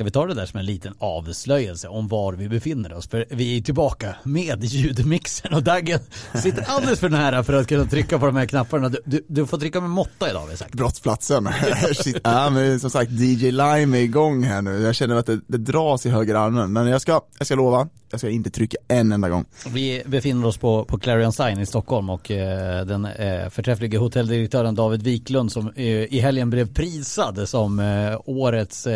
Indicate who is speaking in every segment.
Speaker 1: ska vi ta det där som en liten avslöjelse om var vi befinner oss? För vi är tillbaka med ljudmixen och Daggen sitter alldeles för nära för att kunna trycka på de här knapparna. Du, du, du får trycka med måtta idag har vi sagt.
Speaker 2: Brottsplatsen. ja men som sagt DJ Lime är igång här nu. Jag känner att det, det dras i höger armen. Men jag ska, jag ska lova, jag ska inte trycka en enda gång.
Speaker 1: Vi befinner oss på, på Clarion Sign i Stockholm och eh, den eh, förträfflige hotelldirektören David Wiklund som eh, i helgen blev prisad som eh, årets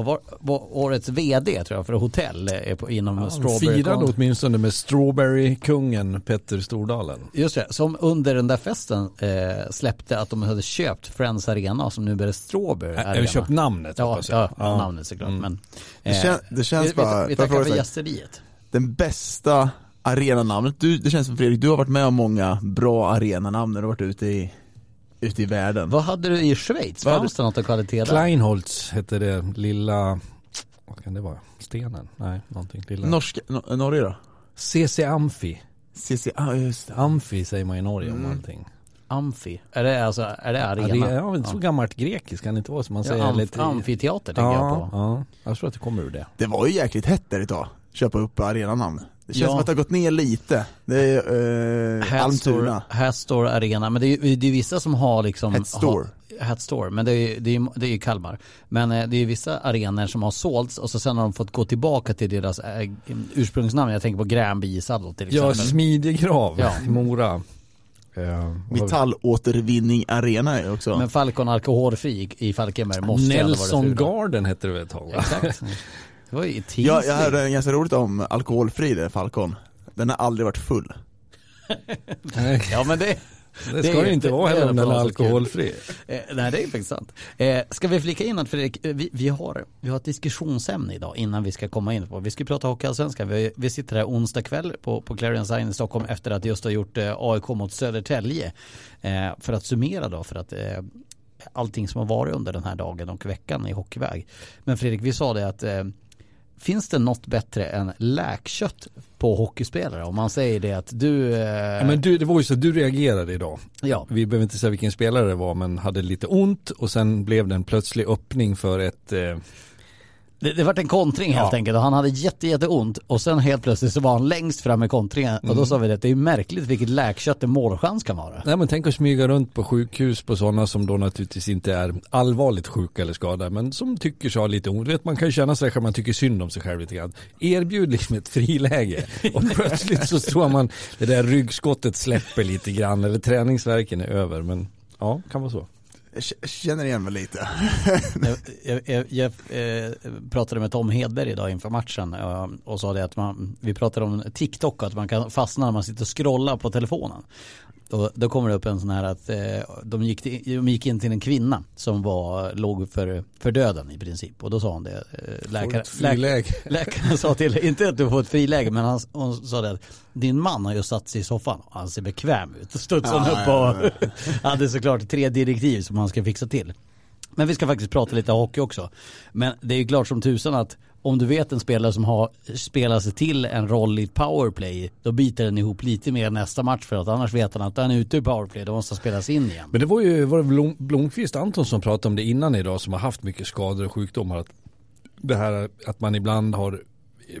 Speaker 1: och var, var, årets vd tror jag för hotell är på, inom ja, Strawberry
Speaker 3: Firade åtminstone med Strawberry-kungen Petter Stordalen.
Speaker 1: Just det, som under den där festen eh, släppte att de hade köpt Friends Arena som nu blir Strawberry Arena.
Speaker 3: Eller köpt namnet
Speaker 1: ja, hoppas jag. Ja, ja, namnet såklart. Mm. Men,
Speaker 2: eh, det, kän, det känns
Speaker 1: vi,
Speaker 2: bara,
Speaker 1: vi, vi tackar för gästeriet.
Speaker 2: Den bästa arenanamnet, du, det känns som Fredrik, du har varit med om många bra arenanamn när du har varit ute i ute i världen.
Speaker 1: Vad hade du i Schweiz? Fanns det något av kvalitet där?
Speaker 3: Kleinholz hette det, lilla, vad kan det vara? Stenen? Nej, någonting. Lilla.
Speaker 2: Norska, no, Norge då?
Speaker 3: CC Amfi.
Speaker 2: CC, ah, just det.
Speaker 3: Amfi säger man i Norge mm. om allting.
Speaker 1: Amfi, är det alltså, är det arena?
Speaker 3: Ja, det är, ja, så gammalt grekiskt kan det inte vara som man säger.
Speaker 1: amf lite... Amfiteater tänker
Speaker 3: ja,
Speaker 1: jag på.
Speaker 3: Ja, jag tror att det kommer ur det.
Speaker 2: Det var ju jäkligt hett där idag, köpa upp arenanamn. Det känns ja. som att det har gått ner lite. Det är eh, Almtuna.
Speaker 1: Hatstore Arena, men det är, det är vissa som har liksom
Speaker 2: Hatstore.
Speaker 1: Hatstore, men det är, det är, det är Kalmar. Men eh, det är vissa arenor som har sålts och så sen har de fått gå tillbaka till deras äh, ursprungsnamn. Jag tänker på Gränby ishallen till exempel.
Speaker 3: Ja, Smidegrav, ja. Mora.
Speaker 2: Uh, Metallåtervinning Arena är också.
Speaker 1: Men Falcon alkoholfri i Falkenberg måste
Speaker 3: Nelson Garden hette det väl ett tag va?
Speaker 1: Exakt. Det var ju
Speaker 2: ja, jag hörde en ganska roligt om alkoholfri Falcon. Den har aldrig varit full.
Speaker 1: ja men det
Speaker 3: det ska det, det inte vara heller om den är alkoholfri.
Speaker 1: Eh, nej, det är faktiskt sant. Eh, ska vi flika in att Fredrik, eh, vi, vi, har, vi har ett diskussionsämne idag innan vi ska komma in på, vi ska prata Hockeyallsvenskan. Vi, vi sitter här onsdag kväll på, på Clarion Sign i Stockholm efter att just ha gjort eh, AIK mot Södertälje. Eh, för att summera då, för att eh, allting som har varit under den här dagen och veckan i hockeyväg. Men Fredrik, vi sa det att Finns det något bättre än läkkött på hockeyspelare? Om man säger det att du... Eh...
Speaker 3: Ja, men du, det var ju så att du reagerade idag.
Speaker 1: Ja.
Speaker 3: Vi behöver inte säga vilken spelare det var men hade lite ont och sen blev det en plötslig öppning för ett eh
Speaker 1: det, det vart en kontring helt ja. enkelt och han hade jätte, jätte ont och sen helt plötsligt så var han längst fram i kontringen mm. och då mm. sa vi det att det är märkligt vilket läkkött en målchans kan vara.
Speaker 3: Nej men tänk att smyga runt på sjukhus på sådana som då naturligtvis inte är allvarligt sjuka eller skadade men som tycker sig ha lite ont. Vet, man kan ju känna sig att man tycker synd om sig själv lite grann. Erbjud liksom ett friläge och plötsligt så tror man det där ryggskottet släpper lite grann eller träningsverken är över men ja, kan vara så.
Speaker 2: Jag känner igen mig lite.
Speaker 1: jag, jag, jag, jag, eh, pratade med Tom Hedberg idag inför matchen eh, och sa det att man, vi pratade om TikTok och att man kan fastna när man sitter och scrollar på telefonen. Och då kommer det upp en sån här att eh, de, gick till, de gick in till en kvinna som var, låg för, för döden i princip. Och då sa hon det.
Speaker 3: Eh, läkare, läkare,
Speaker 1: läkaren sa till, inte att du får ett friläge, men han, hon sa det att din man har ju satt sig i soffan och han ser bekväm ut. Studsade ja, upp och ja, ja. hade såklart tre direktiv som han ska fixa till. Men vi ska faktiskt prata lite hockey också. Men det är ju klart som tusan att om du vet en spelare som har spelat sig till en roll i ett powerplay, då biter den ihop lite mer nästa match för att annars vet han att han är ute i powerplay, då måste han spelas in igen.
Speaker 3: Men det var ju var det Blom, Blomqvist Anton som pratade om det innan idag som har haft mycket skador och sjukdomar. Att det här att man ibland har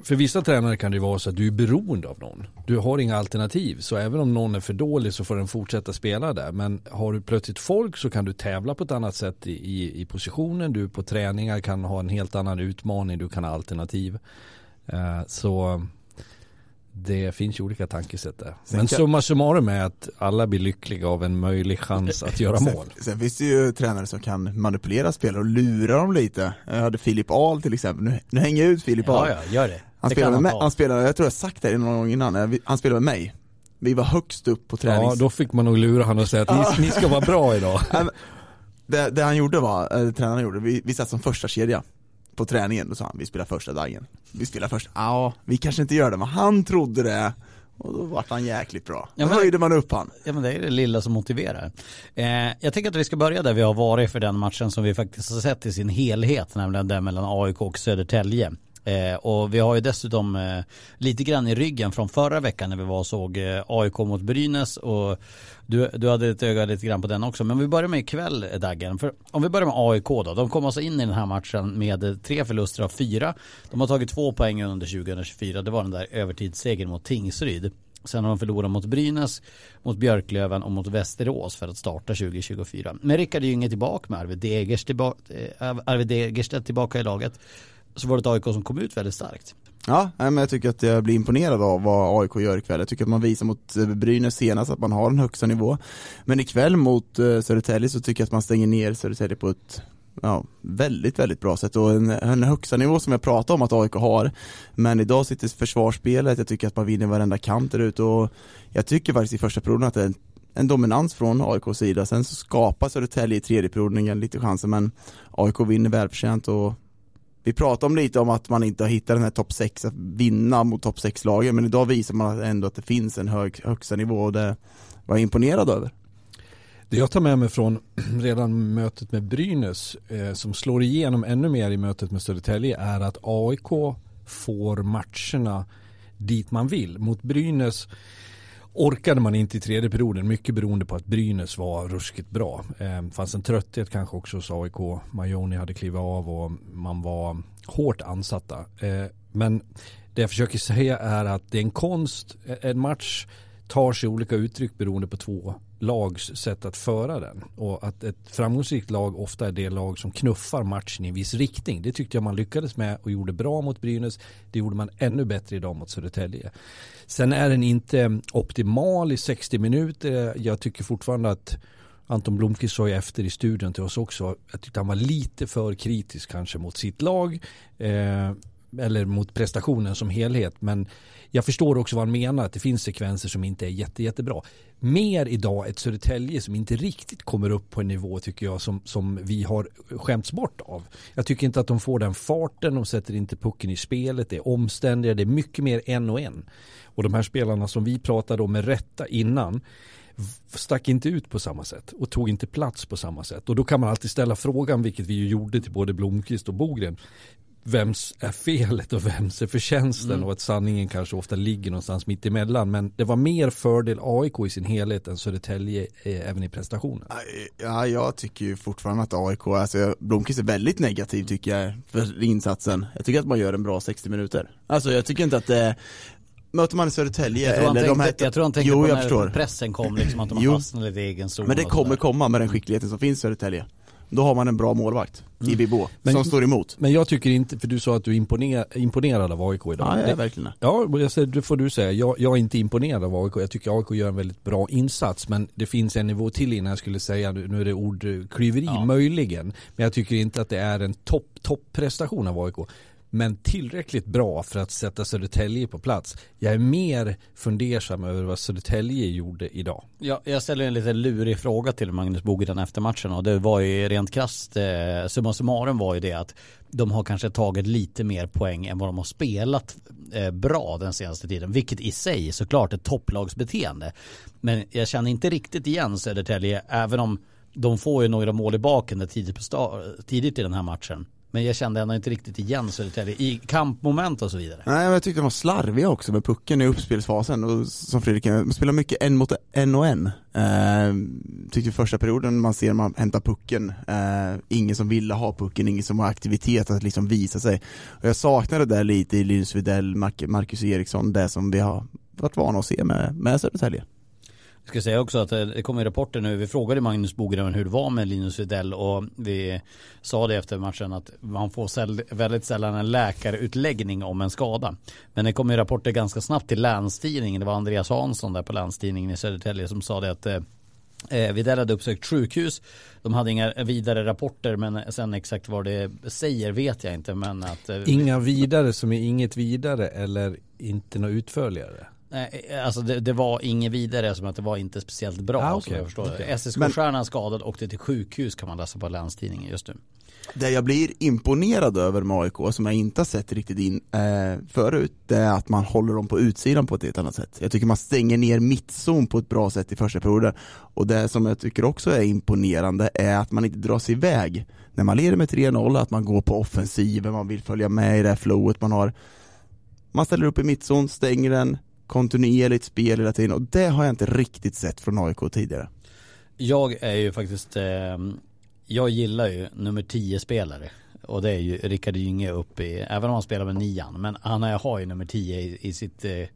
Speaker 3: för vissa tränare kan det ju vara så att du är beroende av någon. Du har inga alternativ. Så även om någon är för dålig så får den fortsätta spela där. Men har du plötsligt folk så kan du tävla på ett annat sätt i, i, i positionen. Du på träningar kan ha en helt annan utmaning. Du kan ha alternativ. Eh, så det finns ju olika tankesätt där. Men kan... summa summarum är att alla blir lyckliga av en möjlig chans att göra mål.
Speaker 2: Sen, sen finns det ju tränare som kan manipulera spelare och lura dem lite. Jag hade Filip Ahl till exempel. Nu, nu hänger jag ut Filip Ahl.
Speaker 1: Ja, ja, gör det.
Speaker 2: Han
Speaker 1: det
Speaker 2: spelade med han spelade, jag tror jag sagt det någon gång innan, han spelade med mig. Vi var högst upp på tränings...
Speaker 3: Ja, då fick man nog lura honom och säga att ni, ni ska vara bra idag.
Speaker 2: det, det han gjorde var, äh, tränaren gjorde, vi, vi satt som första kedja på träningen, då sa han vi spelar första dagen. Vi spelar första, ja vi kanske inte gör det men han trodde det och då vart han jäkligt bra. Då ja, men, höjde man upp han.
Speaker 1: Ja men det är det lilla som motiverar. Eh, jag tänker att vi ska börja där vi har varit för den matchen som vi faktiskt har sett i sin helhet, nämligen den mellan AIK och Södertälje. Eh, och vi har ju dessutom eh, lite grann i ryggen från förra veckan när vi var och såg eh, AIK mot Brynäs och du, du hade ett öga lite grann på den också. Men vi börjar med ikväll eh, Daggen. För om vi börjar med AIK då. De kom alltså in i den här matchen med eh, tre förluster av fyra. De har tagit två poäng under 2024. Det var den där övertidssegern mot Tingsryd. Sen har de förlorat mot Brynäs, mot Björklöven och mot Västerås för att starta 2024. Men Rickard Gynge tillbaka med Arvid Degerstedt tillbaka, eh, Arvid Degerstedt tillbaka i laget. Så var det ett AIK som kom ut väldigt starkt.
Speaker 2: Ja, men jag tycker att jag blir imponerad av vad AIK gör ikväll. Jag tycker att man visar mot eh, Brynäs senast att man har en högsta nivå. Men ikväll mot eh, Södertälje så tycker jag att man stänger ner Södertälje på ett ja, väldigt, väldigt bra sätt och en, en högsta nivå som jag pratade om att AIK har. Men idag sitter försvarsspelet, jag tycker att man vinner varenda kamp där ute och jag tycker faktiskt i första perioden att det är en, en dominans från AIKs sida. Sen så skapar Södertälje i tredje perioden lite chanser men AIK vinner välförtjänt och vi pratade om lite om att man inte har hittat den här topp 6, att vinna mot topp 6-lagen, men idag visar man ändå att det finns en hög, högsta nivå och det var jag imponerad över.
Speaker 3: Det jag tar med mig från redan mötet med Brynäs eh, som slår igenom ännu mer i mötet med Södertälje är att AIK får matcherna dit man vill. Mot Brynäs orkade man inte i tredje perioden, mycket beroende på att Brynäs var ruskigt bra. Eh, fanns en trötthet kanske också hos AIK. Majoni hade klivit av och man var hårt ansatta. Eh, men det jag försöker säga är att det är en konst, e-, en match tar sig olika uttryck beroende på två lags sätt att föra den. Och att ett framgångsrikt lag ofta är det lag som knuffar matchen i en viss riktning. Det tyckte jag man lyckades med och gjorde bra mot Brynäs. Det gjorde man ännu bättre idag mot Södertälje. Sen är den inte optimal i 60 minuter. Jag tycker fortfarande att Anton Blomqvist sa ju efter i studion till oss också. Jag tyckte han var lite för kritisk kanske mot sitt lag. Eh, eller mot prestationen som helhet. Men jag förstår också vad han menar, att det finns sekvenser som inte är jätte, jättebra. Mer idag ett Södertälje som inte riktigt kommer upp på en nivå tycker jag som, som vi har skämts bort av. Jag tycker inte att de får den farten, de sätter inte pucken i spelet, det är omständigare, det är mycket mer en och en. Och de här spelarna som vi pratade om med rätta innan stack inte ut på samma sätt och tog inte plats på samma sätt. Och då kan man alltid ställa frågan, vilket vi ju gjorde till både Blomqvist och Bogren vems är felet och vems är förtjänsten mm. och att sanningen kanske ofta ligger någonstans mitt emellan. Men det var mer fördel AIK i sin helhet än Södertälje eh, även i prestationen.
Speaker 2: Ja, jag tycker ju fortfarande att AIK, alltså Blomqvist är väldigt negativ tycker jag för insatsen. Jag tycker att man gör en bra 60 minuter. Alltså jag tycker inte att det Möter man i Södertälje
Speaker 1: jag tror
Speaker 2: eller
Speaker 1: tänkte,
Speaker 2: de här,
Speaker 1: Jag tror han tänkte jo, på när förstår. pressen kom liksom att de har fastnat i egen zon
Speaker 2: Men det kommer komma med den skickligheten som finns i Södertälje då har man en bra målvakt mm. i Bibo som står emot.
Speaker 3: Men jag tycker inte, för du sa att du imponer, imponerad av AIK idag.
Speaker 2: Ja, jag är verkligen.
Speaker 3: Ja, det får du säga. Jag, jag, är inte imponerad av AIK. Jag tycker AIK gör en väldigt bra insats. Men det finns en nivå till innan jag skulle säga, nu är det ordklyveri ja. möjligen. Men jag tycker inte att det är en topp, topp prestation av AIK men tillräckligt bra för att sätta Södertälje på plats. Jag är mer fundersam över vad Södertälje gjorde idag.
Speaker 1: Ja, jag ställer en lite lurig fråga till Magnus Bogren efter matchen och det var ju rent krasst, eh, summa summarum var ju det att de har kanske tagit lite mer poäng än vad de har spelat eh, bra den senaste tiden, vilket i sig såklart är topplagsbeteende. Men jag känner inte riktigt igen Södertälje, även om de får ju några mål i baken tidigt, tidigt i den här matchen. Men jag kände ändå inte riktigt igen Södertälje i kampmoment och så vidare.
Speaker 2: Nej men jag tyckte de var slarviga också med pucken i uppspelsfasen och som Fredrik, de spelar mycket en mot en och en. Eh, tyckte första perioden man ser man hämtar pucken, eh, ingen som ville ha pucken, ingen som har aktivitet att liksom visa sig. Och jag saknade det där lite i Linus Widell, Marcus Eriksson, det som vi har varit vana att se med, med Södertälje.
Speaker 1: Jag ska säga också att eh, det kommer rapporter nu. Vi frågade Magnus Bogren hur det var med Linus Widell och vi sa det efter matchen att man får väldigt sällan en läkarutläggning om en skada. Men det kommer rapporter ganska snabbt till Länstidningen. Det var Andreas Hansson där på Länstidningen i Södertälje som sa det att eh, eh Widell hade uppsökt sjukhus. De hade inga vidare rapporter men sen exakt vad det säger vet jag inte. Men att, eh,
Speaker 3: Inga vidare som är inget vidare eller inte något utförligare?
Speaker 1: Nej, alltså det, det var inget vidare som att det var inte speciellt bra
Speaker 3: Ah,
Speaker 1: jag förstår det.
Speaker 3: Okej.
Speaker 1: SSK-stjärnan skadad åkte till sjukhus kan man läsa på Länstidningen just nu.
Speaker 2: Det jag blir imponerad över med AIK, som jag inte har sett riktigt in eh, förut, det är att man håller dem på utsidan på ett helt annat sätt. Jag tycker man stänger ner mittzon på ett bra sätt i första perioden. Och det som jag tycker också är imponerande är att man inte drar sig iväg. När man leder med 3-0, att man går på offensiven, man vill följa med i det här flowet man har. Man ställer upp i mittzon, stänger den, kontinuerligt spel hela tiden och det har jag inte riktigt sett från AIK tidigare.
Speaker 1: Jag är ju faktiskt, eh, jag gillar ju nummer 10 spelare. Och det är ju Rickard Gynge uppe i, även om han spelar med nian, men han har ju nummer 10 i, i sitt, eh,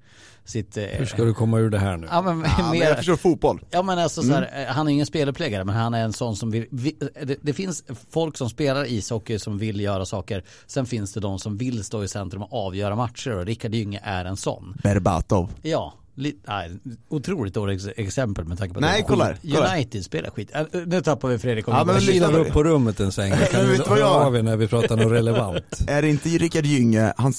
Speaker 1: sitt eh,
Speaker 3: Hur ska du komma ur det här nu?
Speaker 1: Ja men,
Speaker 2: Ja, men
Speaker 1: mer,
Speaker 2: jag förstår fotboll.
Speaker 1: Ja men alltså så här, eh, han är ingen speluppläggare men han är en sån som vill, vi, det, det finns folk som spelar ishockey som vill göra saker. Sen finns det de som vill stå i centrum och avgöra matcher och Rickard Gynge är en sån.
Speaker 2: Berbatov.
Speaker 1: Ja, li, nej, otroligt dåligt ex- exempel med tanke på
Speaker 2: Nej,
Speaker 1: att
Speaker 2: kolla här, kolla.
Speaker 1: United spelar skit. Äh, Nu tappar vi Fredrik.
Speaker 2: Ja, men
Speaker 3: kilar upp
Speaker 2: det.
Speaker 3: på rummet en sväng. Kan av er när vi pratar något relevant?
Speaker 2: Är det inte Rickard Gynge, han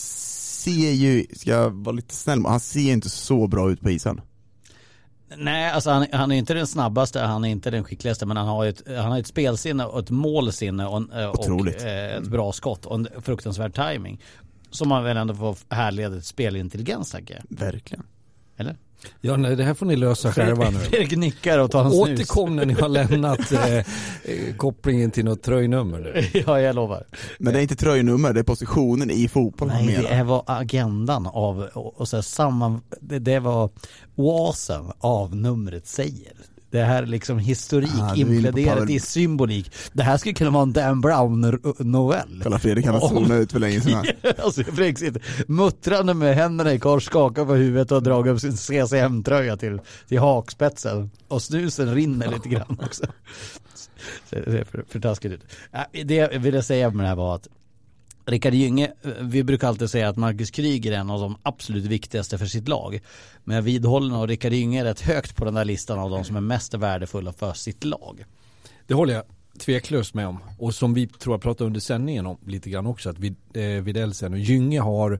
Speaker 2: ser ju, ska jag vara lite snäll han ser inte så bra ut på isen.
Speaker 1: Nej, alltså han, han är inte den snabbaste, han är inte den skickligaste, men han har ju ett, han har ett spelsinne och ett målsinne och, eh, och
Speaker 2: Otroligt.
Speaker 1: eh, ett bra skott och en fruktansvärd timing Som man väl ändå får härleda ett spelintelligens tänker jag.
Speaker 2: Verkligen.
Speaker 1: Eller?
Speaker 3: Ja, nej, det här får ni lösa själva nu.
Speaker 1: Fredrik nickar och tar en snus.
Speaker 3: Återkom när ni har lämnat eh, eh, kopplingen till något tröjnummer. nu.
Speaker 1: ja, jag lovar.
Speaker 2: Men det är inte tröjnummer, det är positionen i fotboll han
Speaker 1: Nej, det är vad agendan av, och, och så här, samman, det, det var oasen av numret säger. Det här är liksom historik
Speaker 2: Ah,
Speaker 1: implementerat i symbolik. Det här skulle kunna vara en Dan Brown-novell.
Speaker 2: Kolla Fredrik, han har
Speaker 1: Om-
Speaker 2: zonat ut för länge sedan.
Speaker 1: alltså Fredrik sitter muttrande med händerna i kors, skakar på huvudet och dragit upp sin CCM-tröja till, till hakspetsen. Och snusen rinner lite grann också. Så Det ser för, för taskigt ut. Äh, Det jag ville säga med det här var att Rickard Gynge, vi brukar alltid säga att Marcus Kryger är en av de absolut viktigaste för sitt lag. Men jag vidhåller nog Rickard Gynge är rätt högt på den där listan av de som är mest värdefulla för sitt lag.
Speaker 3: Det håller jag tveklöst med om. Och som vi tror jag pratade under sändningen om lite grann också att Vid, eh, och Gynge har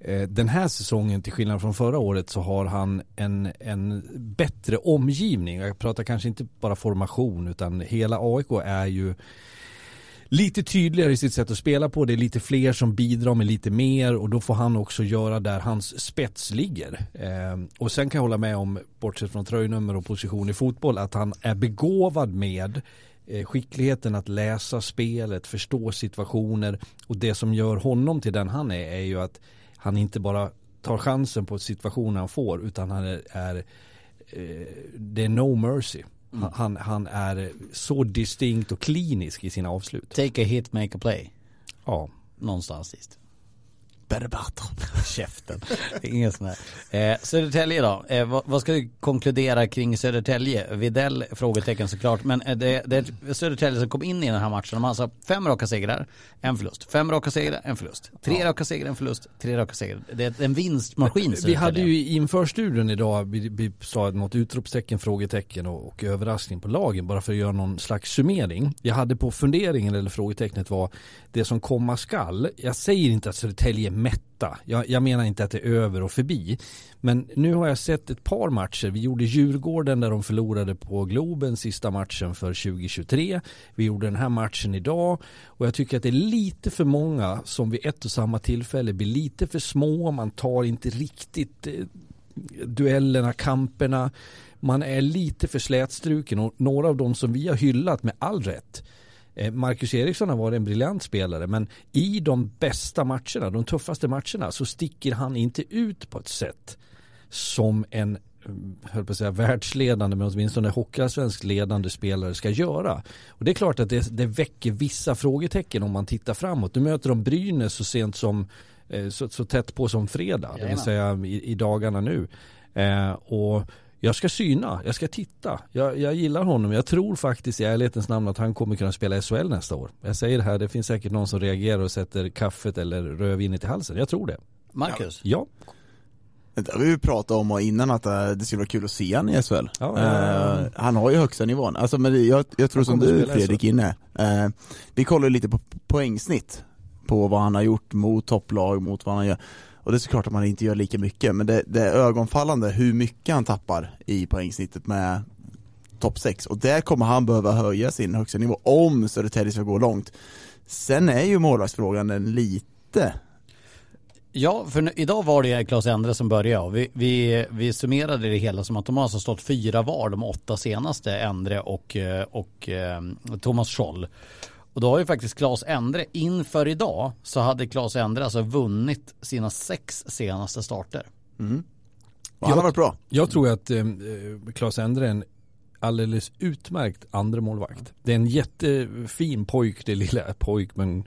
Speaker 3: eh, den här säsongen till skillnad från förra året så har han en, en bättre omgivning. Jag pratar kanske inte bara formation utan hela AIK är ju lite tydligare i sitt sätt att spela på. Det är lite fler som bidrar med lite mer och då får han också göra där hans spets ligger. Eh, och sen kan jag hålla med om, bortsett från tröjnummer och position i fotboll, att han är begåvad med eh, skickligheten att läsa spelet, förstå situationer och det som gör honom till den han är är ju att han inte bara tar chansen på situationen han får utan han är, är eh, det är no mercy. Han, han, han är så distinkt och klinisk i sina avslut.
Speaker 1: Take a hit, make a play.
Speaker 3: Ja.
Speaker 1: Någonstans sist.
Speaker 2: Berbatov.
Speaker 1: Käften. Ingen sån här. Eh, Södertälje då. Eh, vad, vad ska vi konkludera kring Södertälje? Videll? Frågetecken såklart. Men eh, det, det är Södertälje som kom in i den här matchen. De har alltså fem raka segrar, en förlust. Fem raka segrar, en förlust. Tre raka segrar, en förlust. Tre raka segrar. Det är en vinstmaskin
Speaker 3: Vi hade ju inför studion idag, vi, vi sa något utropstecken, frågetecken och, och överraskning på lagen bara för att göra någon slags summering. Jag hade på funderingen eller frågetecknet var det som komma skall. Jag säger inte att Södertälje är mätta. Jag, jag menar inte att det är över och förbi. Men nu har jag sett ett par matcher. Vi gjorde Djurgården där de förlorade på Globen sista matchen för 2023. Vi gjorde den här matchen idag och jag tycker att det är lite för många som vid ett och samma tillfälle blir lite för små. Man tar inte riktigt eh, duellerna, kamperna. Man är lite för slätstruken och några av dem som vi har hyllat med all rätt eh, Marcus Eriksson har varit en briljant spelare men i de bästa matcherna, de tuffaste matcherna så sticker han inte ut på ett sätt som en mm, höll på att säga världsledande men åtminstone hockeyallsvensk ledande spelare ska göra. Och det är klart att det, det väcker vissa frågetecken om man tittar framåt. Nu möter de Brynäs så sent som eh, så, så tätt på som fredag, det vill
Speaker 1: Jajamän.
Speaker 3: säga i, i dagarna nu. Eh, och jag ska syna, jag ska titta. Jag, jag gillar honom. Jag tror faktiskt i ärlighetens namn att han kommer kunna spela SHL nästa år. Jag säger det här, det finns säkert någon som reagerar och sätter kaffet eller rödvinet i halsen. Jag tror det.
Speaker 1: Marcus?
Speaker 3: Ja,
Speaker 2: Det har vi ju pratat om innan att eh, det skulle vara kul att se han i SHL.
Speaker 3: Ja, ja, ja.
Speaker 2: Eh, han har ju högsta nivån. Alltså, men jag, jag tror som du
Speaker 3: i
Speaker 2: Fredrik inne. Eh, vi kollar lite på poängsnitt. På vad han har gjort mot topplag, mot vad han gör. Och det är såklart att man inte gör lika mycket, men det, det är ögonfallande hur mycket han tappar i poängsnittet med topp 6 och där kommer han behöva höja sin högsta nivå om Södertälje ska gå långt. Sen är ju målvaktsfrågan en lite
Speaker 1: Ja, för nu, idag var det Claes Endre som började och vi, vi, vi summerade det hela som att de har alltså stått fyra var de åtta senaste, Endre och, eh, och, och Thomas Scholl. Och då har ju faktiskt Claes Endre inför idag så hade Claes Endre alltså vunnit sina sex senaste starter.
Speaker 2: mm. Han har varit bra.
Speaker 3: Jag tror att eh, Claes Endre är en alldeles utmärkt andra målvakt. Det är en jättefin pojk, det lilla pojk men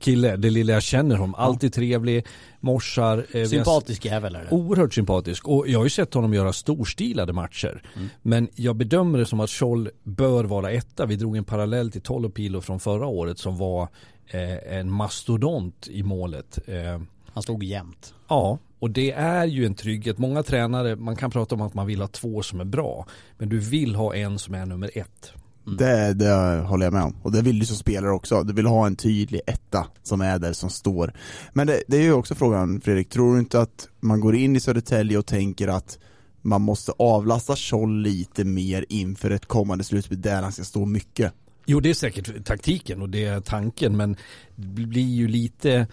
Speaker 3: kille, det lilla jag känner honom. Alltid trevlig, morsar. Eh,
Speaker 1: Sympatisk jävel är det.
Speaker 3: Oerhört sympatisk och jag har ju sett honom göra storstilade matcher.
Speaker 1: Mm.
Speaker 3: Men jag bedömer det som att Scholl bör vara etta. Vi drog en parallell till Tolopilo från förra året som var eh, en mastodont i målet. Eh,
Speaker 1: Han stod jämt.
Speaker 3: Ja, och det är ju en trygghet. Många tränare, man kan prata om att man vill ha två som är bra. Men du vill ha en som är nummer ett.
Speaker 2: Det, det håller jag med om. Och det vill du som spelare också. Du vill ha en tydlig etta som är där, som står. Men det, det är ju också frågan Fredrik, tror du inte att man går in i Södertälje och tänker att man måste avlasta Scholl lite mer inför ett kommande slutspel där han ska stå mycket?
Speaker 3: Jo, det är säkert taktiken och det är tanken, men det blir ju lite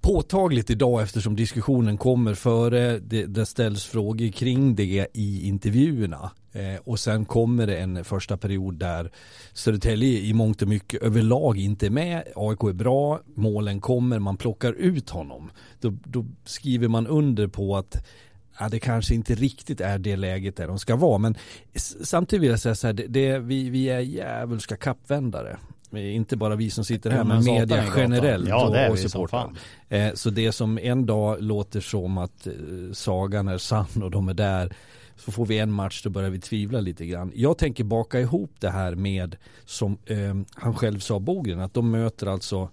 Speaker 3: påtagligt idag eftersom diskussionen kommer före, det, det ställs frågor kring det i intervjuerna. Eh, och sen kommer det en första period där Södertälje i mångt och mycket överlag inte är med. AIK är bra, målen kommer, man plockar ut honom. Då, då skriver man under på att ja, det kanske inte riktigt är det läget där de ska vara. Men samtidigt vill jag säga så här, det, det, vi, vi är djävulska kappvändare. Inte bara vi som sitter här, men media generellt
Speaker 1: Ja, det är
Speaker 3: och
Speaker 1: vi som
Speaker 3: supportrar.
Speaker 1: fan.
Speaker 3: Eh, Så det som en dag låter som att eh, sagan är sann och de är där så får vi en match då börjar vi tvivla lite grann. Jag tänker baka ihop det här med som eh, han själv sa Bogren att de möter alltså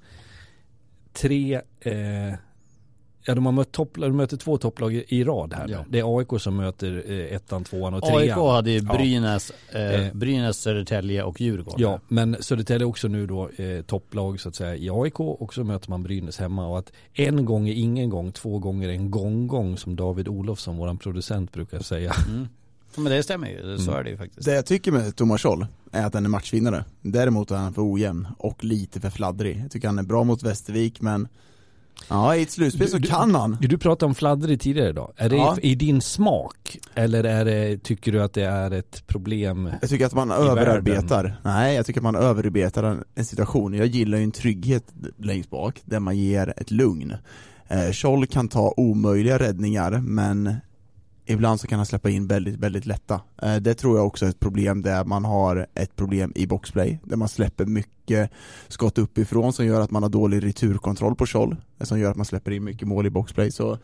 Speaker 3: tre eh, Ja de har mött topplag, de möter två topplag i, i rad här.
Speaker 1: Ja.
Speaker 3: Det är AIK som möter eh, ettan, tvåan och trean.
Speaker 1: AIK hade ju
Speaker 3: Ja.
Speaker 1: Brynäs, eh,
Speaker 3: Eh.
Speaker 1: Brynäs, Södertälje och Djurgården.
Speaker 3: Ja, men Södertälje också nu då eh, topplag så att säga i AIK och så möter man Brynäs hemma och att en gång är ingen gång, två gånger är en gång-gång som David Olofsson, våran producent brukar säga.
Speaker 1: Mm. Ja, Men det stämmer ju, så
Speaker 3: Mm.
Speaker 1: är det ju faktiskt.
Speaker 2: Det jag tycker med Thomas Scholl är att han är matchvinnare. Däremot är han för ojämn och lite för fladdrig. Jag tycker han är bra mot Västervik men Ja, i ett slutspel så
Speaker 3: Du- du-
Speaker 2: kan han.
Speaker 3: Du pratade om fladdrig tidigare idag. Är det
Speaker 2: Ja.
Speaker 3: i din smak? Eller är det, tycker du att det är ett problem?
Speaker 2: Jag tycker att man
Speaker 3: världen.
Speaker 2: överarbetar. Nej, jag tycker att man överarbetar en, en situation. Jag gillar ju en trygghet längst bak, där man ger ett lugn. Eh, Scholl kan ta omöjliga räddningar, men ibland så kan han släppa in väldigt, väldigt lätta. Eh, det tror jag också är ett problem där man har ett problem i boxplay, där man släpper mycket skott uppifrån som gör att man har dålig returkontroll på Scholl, eh, som gör att man släpper in mycket mål i boxplay. Så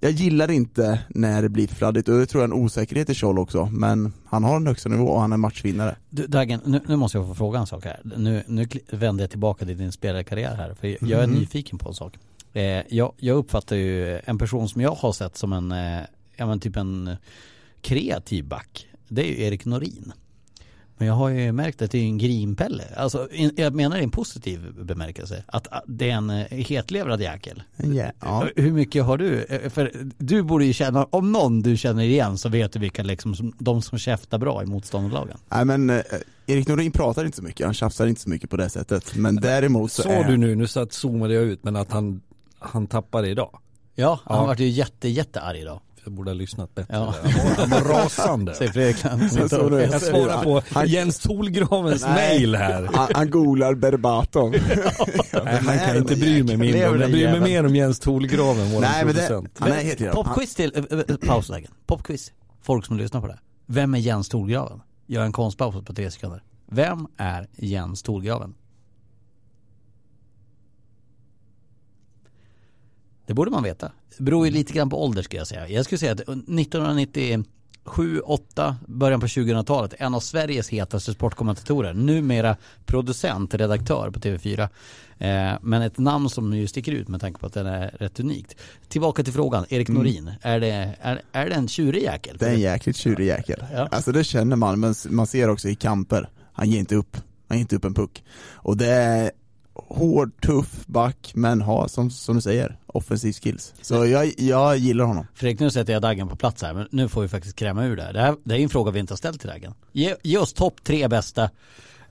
Speaker 2: jag gillar inte när det blir fladdigt och det tror jag är en osäkerhet i Scholl också, men han har en högsta nivå och han är matchvinnare.
Speaker 1: Du, Dagen, nu, nu måste jag få fråga en sak här. Nu, nu vänder jag tillbaka till din spelarkarriär här, för jag är
Speaker 2: Mhm.
Speaker 1: nyfiken på en sak. Eh, jag, jag uppfattar ju en person som jag har sett som en, eh, ja men typ en kreativ back. Det är ju Erik Norin. Men jag har ju märkt att det är en grinpelle. Alltså, in, jag menar i en positiv bemärkelse. Att det är en eh, hetlevrad jäkel.
Speaker 2: Ja, ja.
Speaker 1: Hur mycket har du? För du borde ju känna, om någon du känner igen så vet du vilka liksom, som, de som käftar bra i motståndarlagen.
Speaker 2: Nej men eh, Erik Norin pratar inte så mycket, han tjafsar inte så mycket på det sättet. Men däremot så
Speaker 3: Sa
Speaker 2: är
Speaker 3: du nu, nu satt zoomade jag ut, men att han, han tappade idag?
Speaker 1: Ja, han
Speaker 3: Ja.
Speaker 1: vart ju jätte, jättearg idag.
Speaker 3: Jag borde ha lyssnat bättre.
Speaker 1: Ja.
Speaker 3: Han, var, rasande.
Speaker 1: Säger Fredrik
Speaker 3: Jag svarar på
Speaker 2: Han-
Speaker 3: Jens Tolgravens
Speaker 2: Nej.
Speaker 3: mail här.
Speaker 2: han, han googlar verbatom.
Speaker 3: Nej, han kan inte bry mig mindre om, jag bryr mig mer om Jens Tolgraven, vår
Speaker 2: Nej men det, han är helt
Speaker 1: Popquiz till, äh, äh, pauslägen. Popquiz. Folk som lyssnar på det. Vem är Jens Torgraven? Gör en konstpaus på tre sekunder. Vem är Jens Torgraven? Det borde man veta. Det beror ju lite grann på ålder ska jag säga. Jag skulle säga att 1997, 8, början på 2000-talet, en av Sveriges hetaste sportkommentatorer. Numera producent, redaktör på TV4. Eh, men ett namn som ju sticker ut med tanke på att den är rätt unikt. Tillbaka till frågan, Erik Norin. Är, det, är, är det en tjurig jäkel?
Speaker 2: Det är en jäkligt tjurig jäkel.
Speaker 1: Ja.
Speaker 2: Alltså det känner man, men man ser också i kamper, han ger inte upp. Han ger inte upp en puck. Och det är, hård, tuff back, men har som, som du säger, offensiv skills. Så jag, jag gillar honom.
Speaker 1: Fredrik, nu sätter jag Daggen på plats här, men nu får vi faktiskt kräma ur det här. Det, här, det är en fråga vi inte har ställt till Daggen. Ge, ge oss topp tre bästa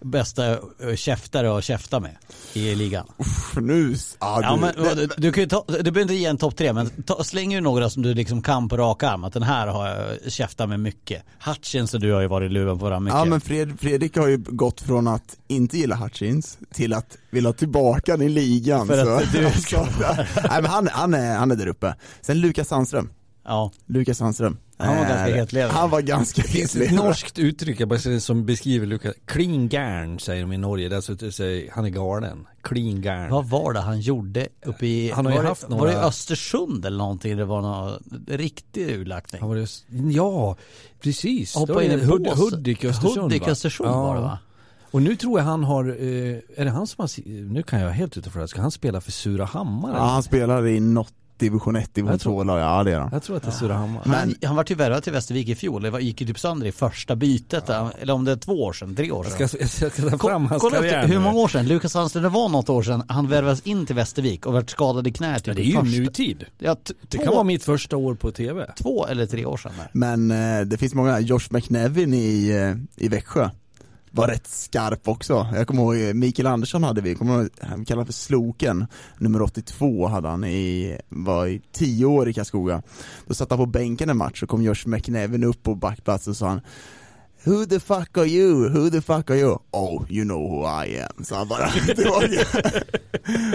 Speaker 1: bästa eh, käftare att käfta med i ligan.
Speaker 2: Uff, nu,
Speaker 1: ja, ja men, du, du, kan ju ta, du behöver inte ge en topp tre men ta, släng ur några som du liksom kan på rak arm. Att den här har jag käftat med mycket. Hutchins och du har ju varit luven på varandra mycket.
Speaker 2: Ja men Fred, Fredrik har ju gått från att inte gilla Hutchins till att vilja tillbaka den i ligan.
Speaker 1: För att så. du ska...
Speaker 2: Nej men han, han, är, han är där uppe. Sen Lukas Sandström.
Speaker 1: Ja.
Speaker 2: Lukas Sandström.
Speaker 1: Han var ganska hetlevrad.
Speaker 2: Han var ganska hetlevrad.
Speaker 3: ett norskt uttryck jag bara som beskriver Lukas, clean garn säger de i Norge, det alltså, säger, han är galen. Clean garn.
Speaker 1: Vad var det han gjorde uppe i,
Speaker 3: han har
Speaker 1: var,
Speaker 3: haft
Speaker 1: det,
Speaker 3: några...
Speaker 1: var det Östersund eller någonting? Det var någon riktig urlackning.
Speaker 3: Han var det, ja, precis.
Speaker 1: Hoppa in i
Speaker 3: Hud,
Speaker 1: bås.
Speaker 3: Hudik Östersund
Speaker 1: Hudik Östersund
Speaker 3: va?
Speaker 1: var det va?
Speaker 3: Och nu tror jag han har, eh, är det han som har, nu kan jag helt utanför det, ska han spela för Surahammar?
Speaker 2: Ja han spelar i något division 1, division 2 lag, ja det är han.
Speaker 3: Jag tror att det är Surahammar.
Speaker 1: Men han, han var ju värvad till Västervik i fjol, det gick ju typ sönder i första bytet, eller om det är två år sedan, tre år sedan.
Speaker 3: Jag ska, jag ska ta fram hans
Speaker 1: Kolla
Speaker 3: karriär
Speaker 1: efter, hur många år sedan? Lukas Sandström, det var något år sedan, han värvades in till Västervik och vart skadad i knät
Speaker 3: Ja,
Speaker 1: typ
Speaker 3: det är ju
Speaker 1: första,
Speaker 3: nutid.
Speaker 1: ja,
Speaker 3: Det kan vara mitt första år på TV.
Speaker 1: två eller tre år sedan där.
Speaker 2: Men eh, det finns många, Josh McNevin i, eh, i Växjö var rätt skarp också. Jag kommer ihåg eh, Mikael Andersson hade vi, kommer ihåg, han kallade för Sloken, nummer 82 hade han i, var i 10 år i Karlskoga. Då satt han på bänken en match och kom Josh McNevin upp på backplatsen och sa han Who the fuck are you? Who the fuck are you? Oh, you know who I am. Så han bara, det var ju...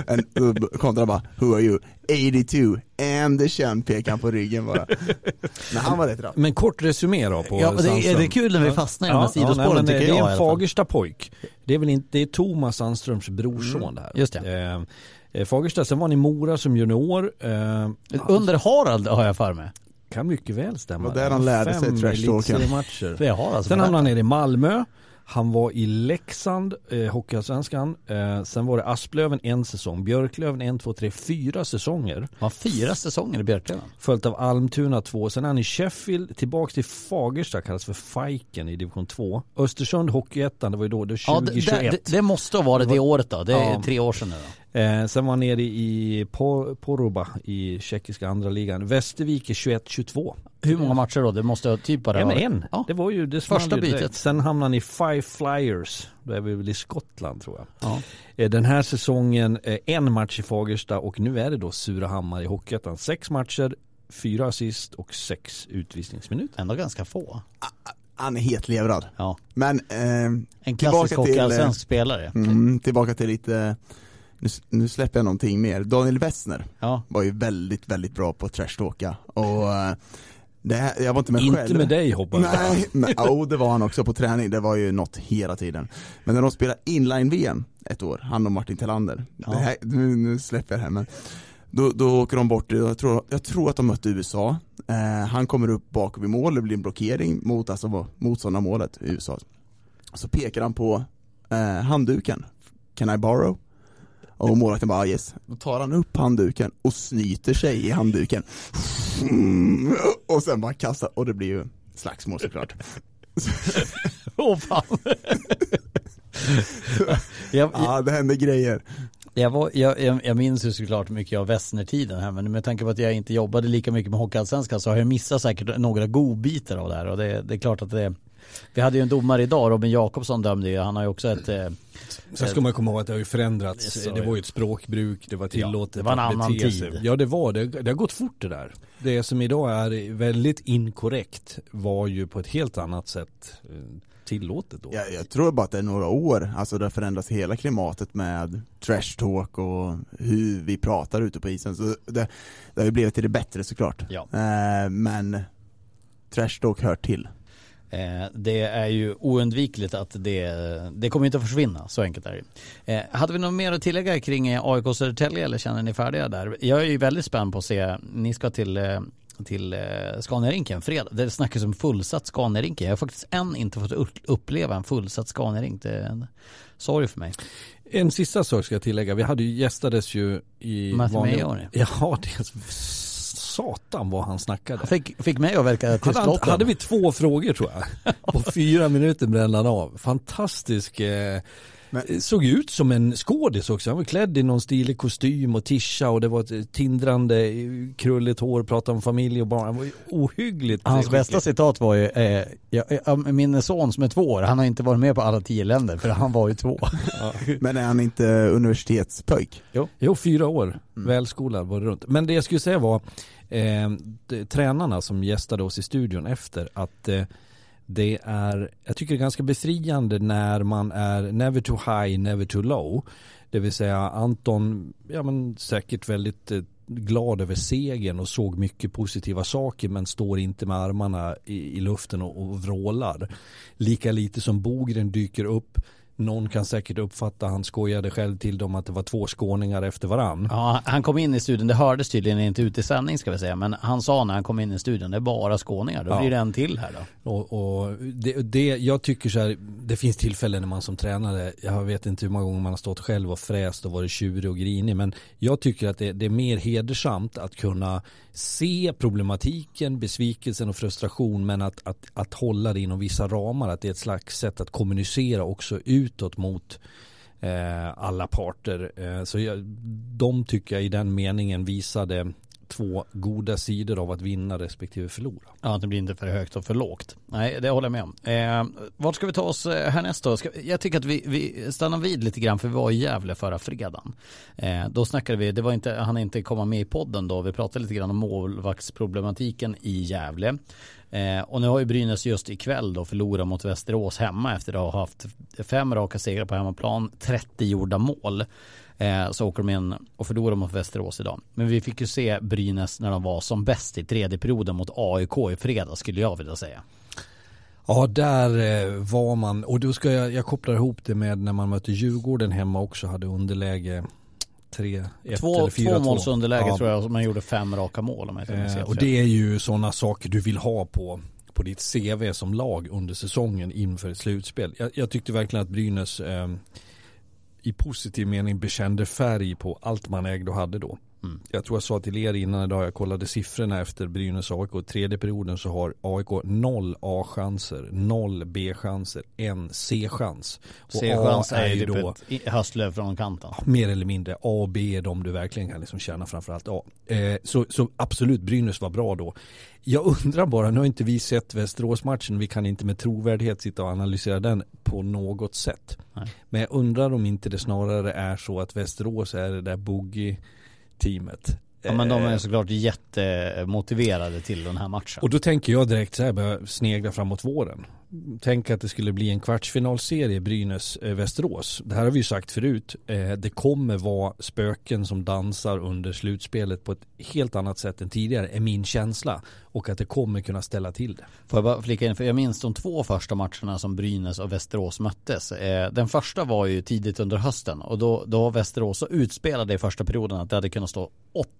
Speaker 2: En, då kontrade bara, who are you? 82, Andersen pekade han på ryggen bara. Men han var rätt rapp.
Speaker 3: Men kort resumé då på
Speaker 1: Ja, det är,
Speaker 3: Sandström.
Speaker 1: det är kul när vi fastnar i de här
Speaker 3: nej,
Speaker 1: sidospåren
Speaker 3: men
Speaker 1: tycker
Speaker 3: det
Speaker 1: jag i
Speaker 3: är en. Fagersta pojk. Det är väl inte, det är Thomas Sandströms brorson det här.
Speaker 1: Mm, just det.
Speaker 3: Eh, Fagersta, sen var han i Mora som junior. Eh,
Speaker 1: Under Harald har jag för mig.
Speaker 3: Kan mycket väl stämma.
Speaker 2: Var där han lärde sig trash-talken.
Speaker 3: elitseriematcher.
Speaker 1: Det har alltså
Speaker 3: Sen hamnade han nere i Malmö. Han var i Leksand, eh, Hockeyallsvenskan. Eh, sen var det Asplöven en säsong. Björklöven en, två, tre, fyra säsonger.
Speaker 1: Han fyra säsonger i Björklöven.
Speaker 3: Följt av Almtuna 2. Sen är han i Sheffield, tillbaks till Fagersta, kallas för Fajken i division 2. Östersund Hockeyettan, det var ju då, det var
Speaker 1: Ja, det,
Speaker 3: 2021.
Speaker 1: det, det måste ha varit det året då. Det är
Speaker 3: Ja.
Speaker 1: tre år sedan nu då.
Speaker 3: Eh, sen var han nere i Po- Poruba i tjeckiska andra ligan. Västervik är 21-22.
Speaker 1: Hur många matcher då? Det måste ha typ bara varit-
Speaker 3: en.
Speaker 1: Ja.
Speaker 3: Det var ju det
Speaker 1: Första bytet.
Speaker 3: Sen hamnade han i Five Flyers. Då är vi väl i Skottland tror jag.
Speaker 1: Ja.
Speaker 3: Eh, Den här säsongen eh, en match i Fagersta och nu är det då Surahammar i Hockeyettan. Sex matcher, fyra assist och sex utvisningsminuter.
Speaker 1: Ändå ganska få.
Speaker 2: Han är hetlevrad.
Speaker 1: Ja.
Speaker 2: Men eh,
Speaker 1: En
Speaker 2: Tillbaka
Speaker 1: klassisk
Speaker 2: till,
Speaker 1: hockeyallsvensk spelare.
Speaker 2: mm, tillbaka till lite, nu, nu släpper jag någonting mer. Daniel Wessner
Speaker 1: Ja.
Speaker 2: var ju väldigt, väldigt bra på trashtalka och eh, det här, jag var inte med
Speaker 3: Inte
Speaker 2: själv.
Speaker 3: med dig hoppas jag.
Speaker 2: Nej, men oh, det var han också på träning, det var ju något hela tiden. Men när de spelade inline-VM ett år, han och Martin Tillander,
Speaker 1: Ja.
Speaker 2: här, nu, nu släpper jag det här men då, då åker de bort, jag tror, jag tror att de mötte USA, eh, han kommer upp bakom i mål, det blir en blockering mot alltså, motståndarmålet i USA. Så pekar han på eh, handduken, can I borrow? Och målvakten bara yes. Då tar han upp handduken och snyter sig i handduken. Mm, och sen bara kastar, och det blir ju slagsmål såklart.
Speaker 1: Åh fan. jag,
Speaker 2: Ja, det händer grejer.
Speaker 1: jag, var, jag, jag, jag minns ju såklart mycket av Wessner-tiden här men med tanke på att jag inte jobbade lika mycket med Hockeyallsvenskan så har jag missat säkert några godbitar av det här och det, det är klart att det Vi hade ju en domare idag, Robin Jakobsson dömde ju, han har ju också ett eh,
Speaker 3: Sen ska man komma ihåg att det har ju förändrats. Det var ju ett språkbruk, det var tillåtet
Speaker 1: det var en annan tid.
Speaker 3: Ja det var det. Det har gått fort det där. Det som idag är väldigt inkorrekt var ju på ett helt annat sätt eh, tillåtet då.
Speaker 2: Jag, jag tror bara att det är några år, alltså det har förändrats hela klimatet med trash talk och hur vi pratar ute på isen. Så det, det har ju blivit till det bättre såklart.
Speaker 1: Ja.
Speaker 2: Eh, men trash talk hör till.
Speaker 1: Eh, det är ju oundvikligt att det, det kommer inte att försvinna, så enkelt är det. Eh, hade vi något mer att tillägga kring eh, AIK Södertälje eller känner ni färdiga där? Jag är ju väldigt spänd på att se, ni ska till, till eh, Scaniarinken fredag. Det snackas om fullsatt Scaniarinken. Jag har faktiskt än inte fått upp- uppleva en fullsatt Scaniarink. Det är en sorg för mig.
Speaker 3: En sista sak ska jag tillägga. Vi hade ju gästades ju i
Speaker 1: Matthew
Speaker 3: vanlig-
Speaker 1: Mayoni.
Speaker 3: Ja, det satan vad han snackade.
Speaker 1: Han fick, fick mig att verka
Speaker 3: Hade,
Speaker 1: tystlåten.
Speaker 3: hade vi två frågor tror jag. På fyra minuter brände han av. Fantastisk. Eh, Men... Såg ut som en skådis också. Han var klädd i någon stilig kostym och tischa och det var ett tindrande krulligt hår, pratade om familj och barn. Han var ju ohyggligt
Speaker 1: Hans skicklig. bästa citat var ju, eh, jag, min son som är två år, han har inte varit med på alla tio länder för han var ju två.
Speaker 2: Ja. Men är han inte universitetspöjk?
Speaker 3: Jo, jo fyra år. Mm. Välskolad var det runt. Men det jag skulle säga var, eh, de, tränarna som gästade oss i studion efter att eh, det är, jag tycker det är ganska befriande när man är never too high, never too low. Det vill säga Anton, ja men säkert väldigt eh, glad över segern och såg mycket positiva saker men står inte med armarna i, i luften och, och vrålar. Lika lite som Bogren dyker upp någon kan säkert uppfatta, han skojade själv till dem att det var två skåningar efter varann.
Speaker 1: Ja, han kom in i studion, det hördes tydligen inte ut i sändning ska vi säga, men han sa när han kom in i studion, det är bara skåningar, då ja. blir det en till här då.
Speaker 3: Och, och det, det, jag tycker så här, det finns tillfällen när man som tränare, jag vet inte hur många gånger man har stått själv och fräst och varit tjurig och grinig, men jag tycker att det, det är mer hedersamt att kunna se problematiken, besvikelsen och frustration, men att, att, att hålla det inom vissa ramar, att det är ett slags sätt att kommunicera också utåt mot eh, alla parter. Eh, så jag, de tycker jag i den meningen visade två goda sidor av att vinna respektive förlora.
Speaker 1: Ja, det blir inte för högt och för lågt. Nej, det håller jag med om. Eh, vart ska vi ta oss eh, härnäst då? Ska, jag tycker att vi, vi stannar vid lite grann för vi var i Gävle förra fredagen. Eh, då snackade vi, det var inte, han inte komma med i podden då, vi pratade lite grann om målvaktsproblematiken i Gävle. Eh, och nu har ju Brynäs just ikväll då förlorat mot Västerås hemma efter att ha haft fem raka segrar på hemmaplan, 30 gjorda mål. Eh, så åker de in och förlorar mot Västerås idag. Men vi fick ju se Brynäs när de var som bäst i tredje perioden mot AIK i fredag skulle jag vilja säga.
Speaker 3: Ja, där eh, var man, och då ska jag, jag kopplar ihop det med när man mötte Djurgården hemma också, hade underläge 3, 1
Speaker 1: två,
Speaker 3: eller 4
Speaker 1: Två målsunderläge ja. tror jag, man gjorde fem raka mål om jag
Speaker 3: eh, Och det är ju sådana saker du vill ha på på ditt CV som lag under säsongen inför ett slutspel. Jag, jag tyckte verkligen att Brynäs eh, i positiv mening bekände färg på allt man ägde och hade då. Mm. Jag tror jag sa till er innan idag, jag kollade siffrorna efter Brynäs AIK. Tredje perioden så har AIK noll A-chanser, noll B-chanser, en C-chans.
Speaker 1: C-chans är ju då ett höstlöv från kanten.
Speaker 3: Mer eller mindre. A och B är de du verkligen kan liksom tjäna framförallt A. Eh, så, så absolut, Brynäs var bra då. Jag undrar bara, nu har inte vi sett Västerås-matchen, vi kan inte med trovärdighet sitta och analysera den på något sätt. Nej. Men jag undrar om inte det snarare är så att Västerås är det där boogie teamet.
Speaker 1: Ja men de är eh, såklart jättemotiverade till den här matchen.
Speaker 3: Och då tänker jag direkt så här, börja snegla framåt våren. Tänk att det skulle bli en kvartsfinalserie Brynäs-Västerås. Det här har vi ju sagt förut. Eh, det kommer vara spöken som dansar under slutspelet på ett helt annat sätt än tidigare, är min känsla. Och att det kommer kunna ställa till det.
Speaker 1: Får jag bara flika in, för jag minns de två första matcherna som Brynäs och Västerås möttes. Eh, den första var ju tidigt under hösten och då, då Västerås så utspelade i första perioden att det hade kunnat stå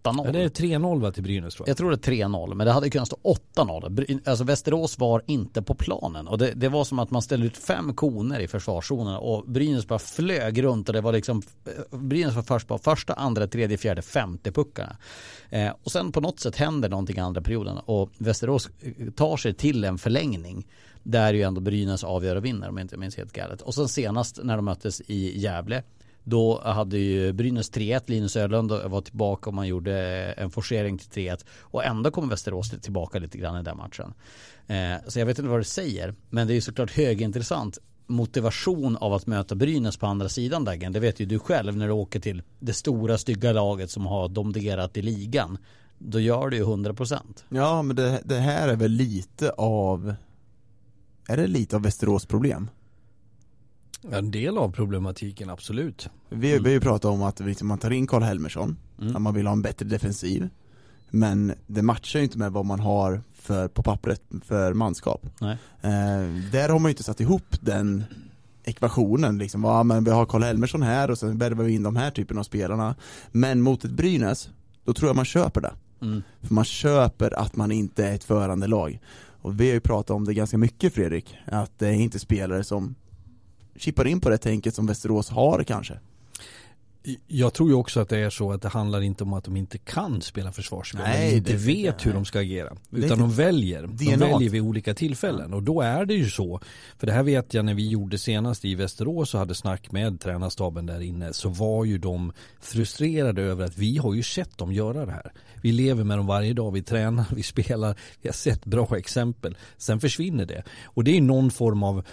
Speaker 1: 8-0.
Speaker 3: Ja, det är 3-0 va till Brynäs tror
Speaker 1: jag. Jag tror det är 3-0, men det hade kunnat stå 8-0. Alltså Västerås var inte på planen och det, det, var som att man ställde ut fem koner i försvarszonen och Brynäs bara flög runt och det var liksom eh, Brynäs var först på första, andra, tredje, fjärde, femte puckarna. Eh, och sen på något sätt händer någonting i andra perioden och Västerås eh, tar sig till en förlängning där ju ändå Brynäs avgör och vinner om jag inte minns helt galet. Och sen senast när de möttes i Gävle då hade ju Brynäs 3-1, Linus Ölund var tillbaka och man gjorde en forcering till 3-1 och ändå kom Västerås tillbaka lite grann i den matchen. Eh, så jag vet inte vad du säger, men det är ju såklart högintressant motivation av att möta Brynäs på andra sidan Daggen. Det vet ju du själv när du åker till det stora stygga laget som har domderat i ligan. Då gör du ju 100%.
Speaker 2: Ja men det, det här är väl lite av Är det lite av Västerås problem?
Speaker 3: En del av problematiken, absolut.
Speaker 2: Vi, mm. har ju pratat om att man tar in Karl Helmersson, mm. att man vill ha en bättre defensiv. Men det matchar ju inte med vad man har för, på pappret för manskap. Eh, där har man ju inte satt ihop den ekvationen liksom, ja, men vi har Karl Helmersson här och sen värvar vi in de här typen av spelarna. Men mot ett Brynäs, då tror jag man köper det. Mm. För man köper att man inte är ett förande lag. Och vi har ju pratat om det ganska mycket Fredrik, att det är inte spelare som chippar in på det tänket som Västerås har kanske.
Speaker 3: Jag tror ju också att det är så att det handlar inte om att de inte kan spela försvarsspel.
Speaker 2: Nej,
Speaker 3: Nej, inte vet
Speaker 2: det-
Speaker 3: hur de ska agera. Utan de väljer. De väljer vid olika tillfällen. Och då är det ju så. För det här vet jag när vi gjorde senast i Västerås och hade snack med tränarstaben där inne. Så var ju de frustrerade över att vi har ju sett dem göra det här. Vi lever med dem varje dag, vi tränar, vi spelar, vi har sett bra exempel. Sen försvinner det. Och det är någon form av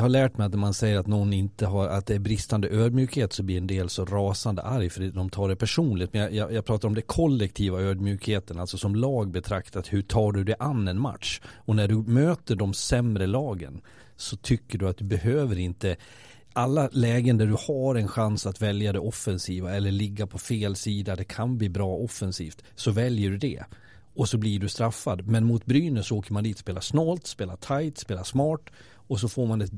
Speaker 3: jag har lärt mig att när man säger att någon inte har, att det är bristande ödmjukhet så blir en del så rasande arg för de tar det personligt. Men jag, jag, jag pratar om det kollektiva ödmjukheten, alltså som lag betraktat, hur tar du det an en match? Och när du möter de sämre lagen så tycker du att du behöver inte alla lägen där du har en chans att välja det offensiva eller ligga på fel sida, det kan bli bra offensivt, så väljer du det. Och så blir du straffad. Men mot Brynäs åker man dit, spelar snålt, spelar tight, spelar smart och så får man ett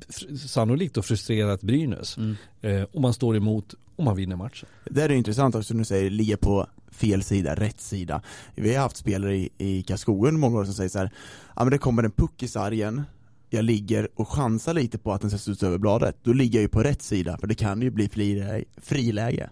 Speaker 3: sannolikt och frustrerat Brynäs. Eh, och man står emot och man vinner matchen.
Speaker 2: Det är intressant också när du säger ligga på fel sida, rätt sida. Vi har haft spelare i, i Karlskoga många år som säger så här, ja men det kommer en puck i sargen, jag ligger och chansar lite på att den ska studsa över bladet, då ligger jag ju på rätt sida för det kan ju bli friläge. friläge.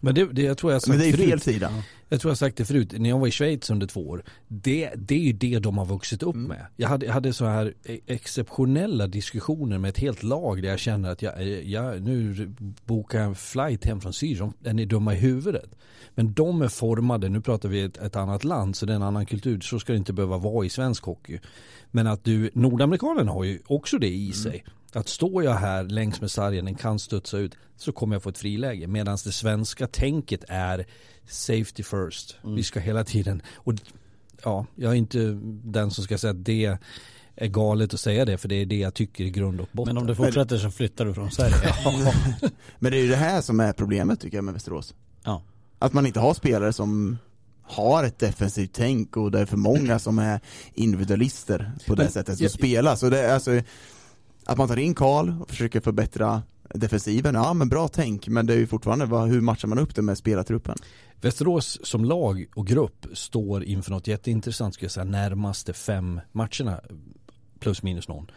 Speaker 3: Men det, det jag tror jag sagt
Speaker 2: Men det är
Speaker 3: förut.
Speaker 2: fel sida.
Speaker 3: Jag tror jag sagt det förut, när jag var i Schweiz under två år, det, det är ju det de har vuxit upp med. Jag hade, jag hade så här e- exceptionella diskussioner med ett helt lag där jag känner att jag, jag nu bokar jag en flight hem från Syrien, är ni dumma i huvudet? Men de är formade, nu pratar vi ett, ett annat land så det är en annan kultur, så ska det inte behöva vara i svensk hockey. Men att du, nordamerikanerna har ju också det i sig. Att står jag här längs med sargen, den kan studsa ut, så kommer jag få ett friläge. Medan det svenska tänket är safety first. Vi ska hela tiden, och ja, jag är inte den som ska säga att det är galet att säga det, för det är det jag tycker i grund och botten.
Speaker 1: Men om du fortsätter så flyttar du från Sverige.
Speaker 2: Men det är ju det här som är problemet tycker jag med Västerås.
Speaker 1: Ja.
Speaker 2: Att man inte har spelare som har ett defensivt tänk och det är för många som är individualister på det
Speaker 3: Men-
Speaker 2: sättet som
Speaker 3: jag-
Speaker 2: spelar. Så det är alltså att man tar in Karl och försöker förbättra defensiven, ja men bra tänk, men det är ju fortfarande vad, hur matchar man upp det med spelartruppen?
Speaker 3: Västerås som lag och grupp står inför något jätteintressant skulle jag säga närmaste fem matcherna plus minus någon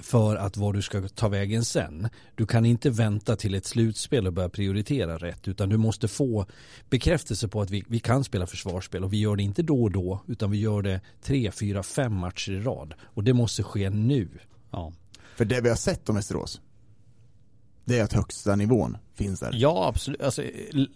Speaker 3: för att vad du ska ta vägen sen. Du kan inte vänta till ett slutspel och börja prioritera rätt utan du måste få bekräftelse på att vi, vi kan spela försvarsspel och vi gör det inte då och då utan vi gör det tre, fyra, fem matcher i rad och det måste ske nu.
Speaker 1: Ja.
Speaker 2: För det vi har sett om Västerås, det är att högsta nivån finns där.
Speaker 1: Ja absolut, alltså,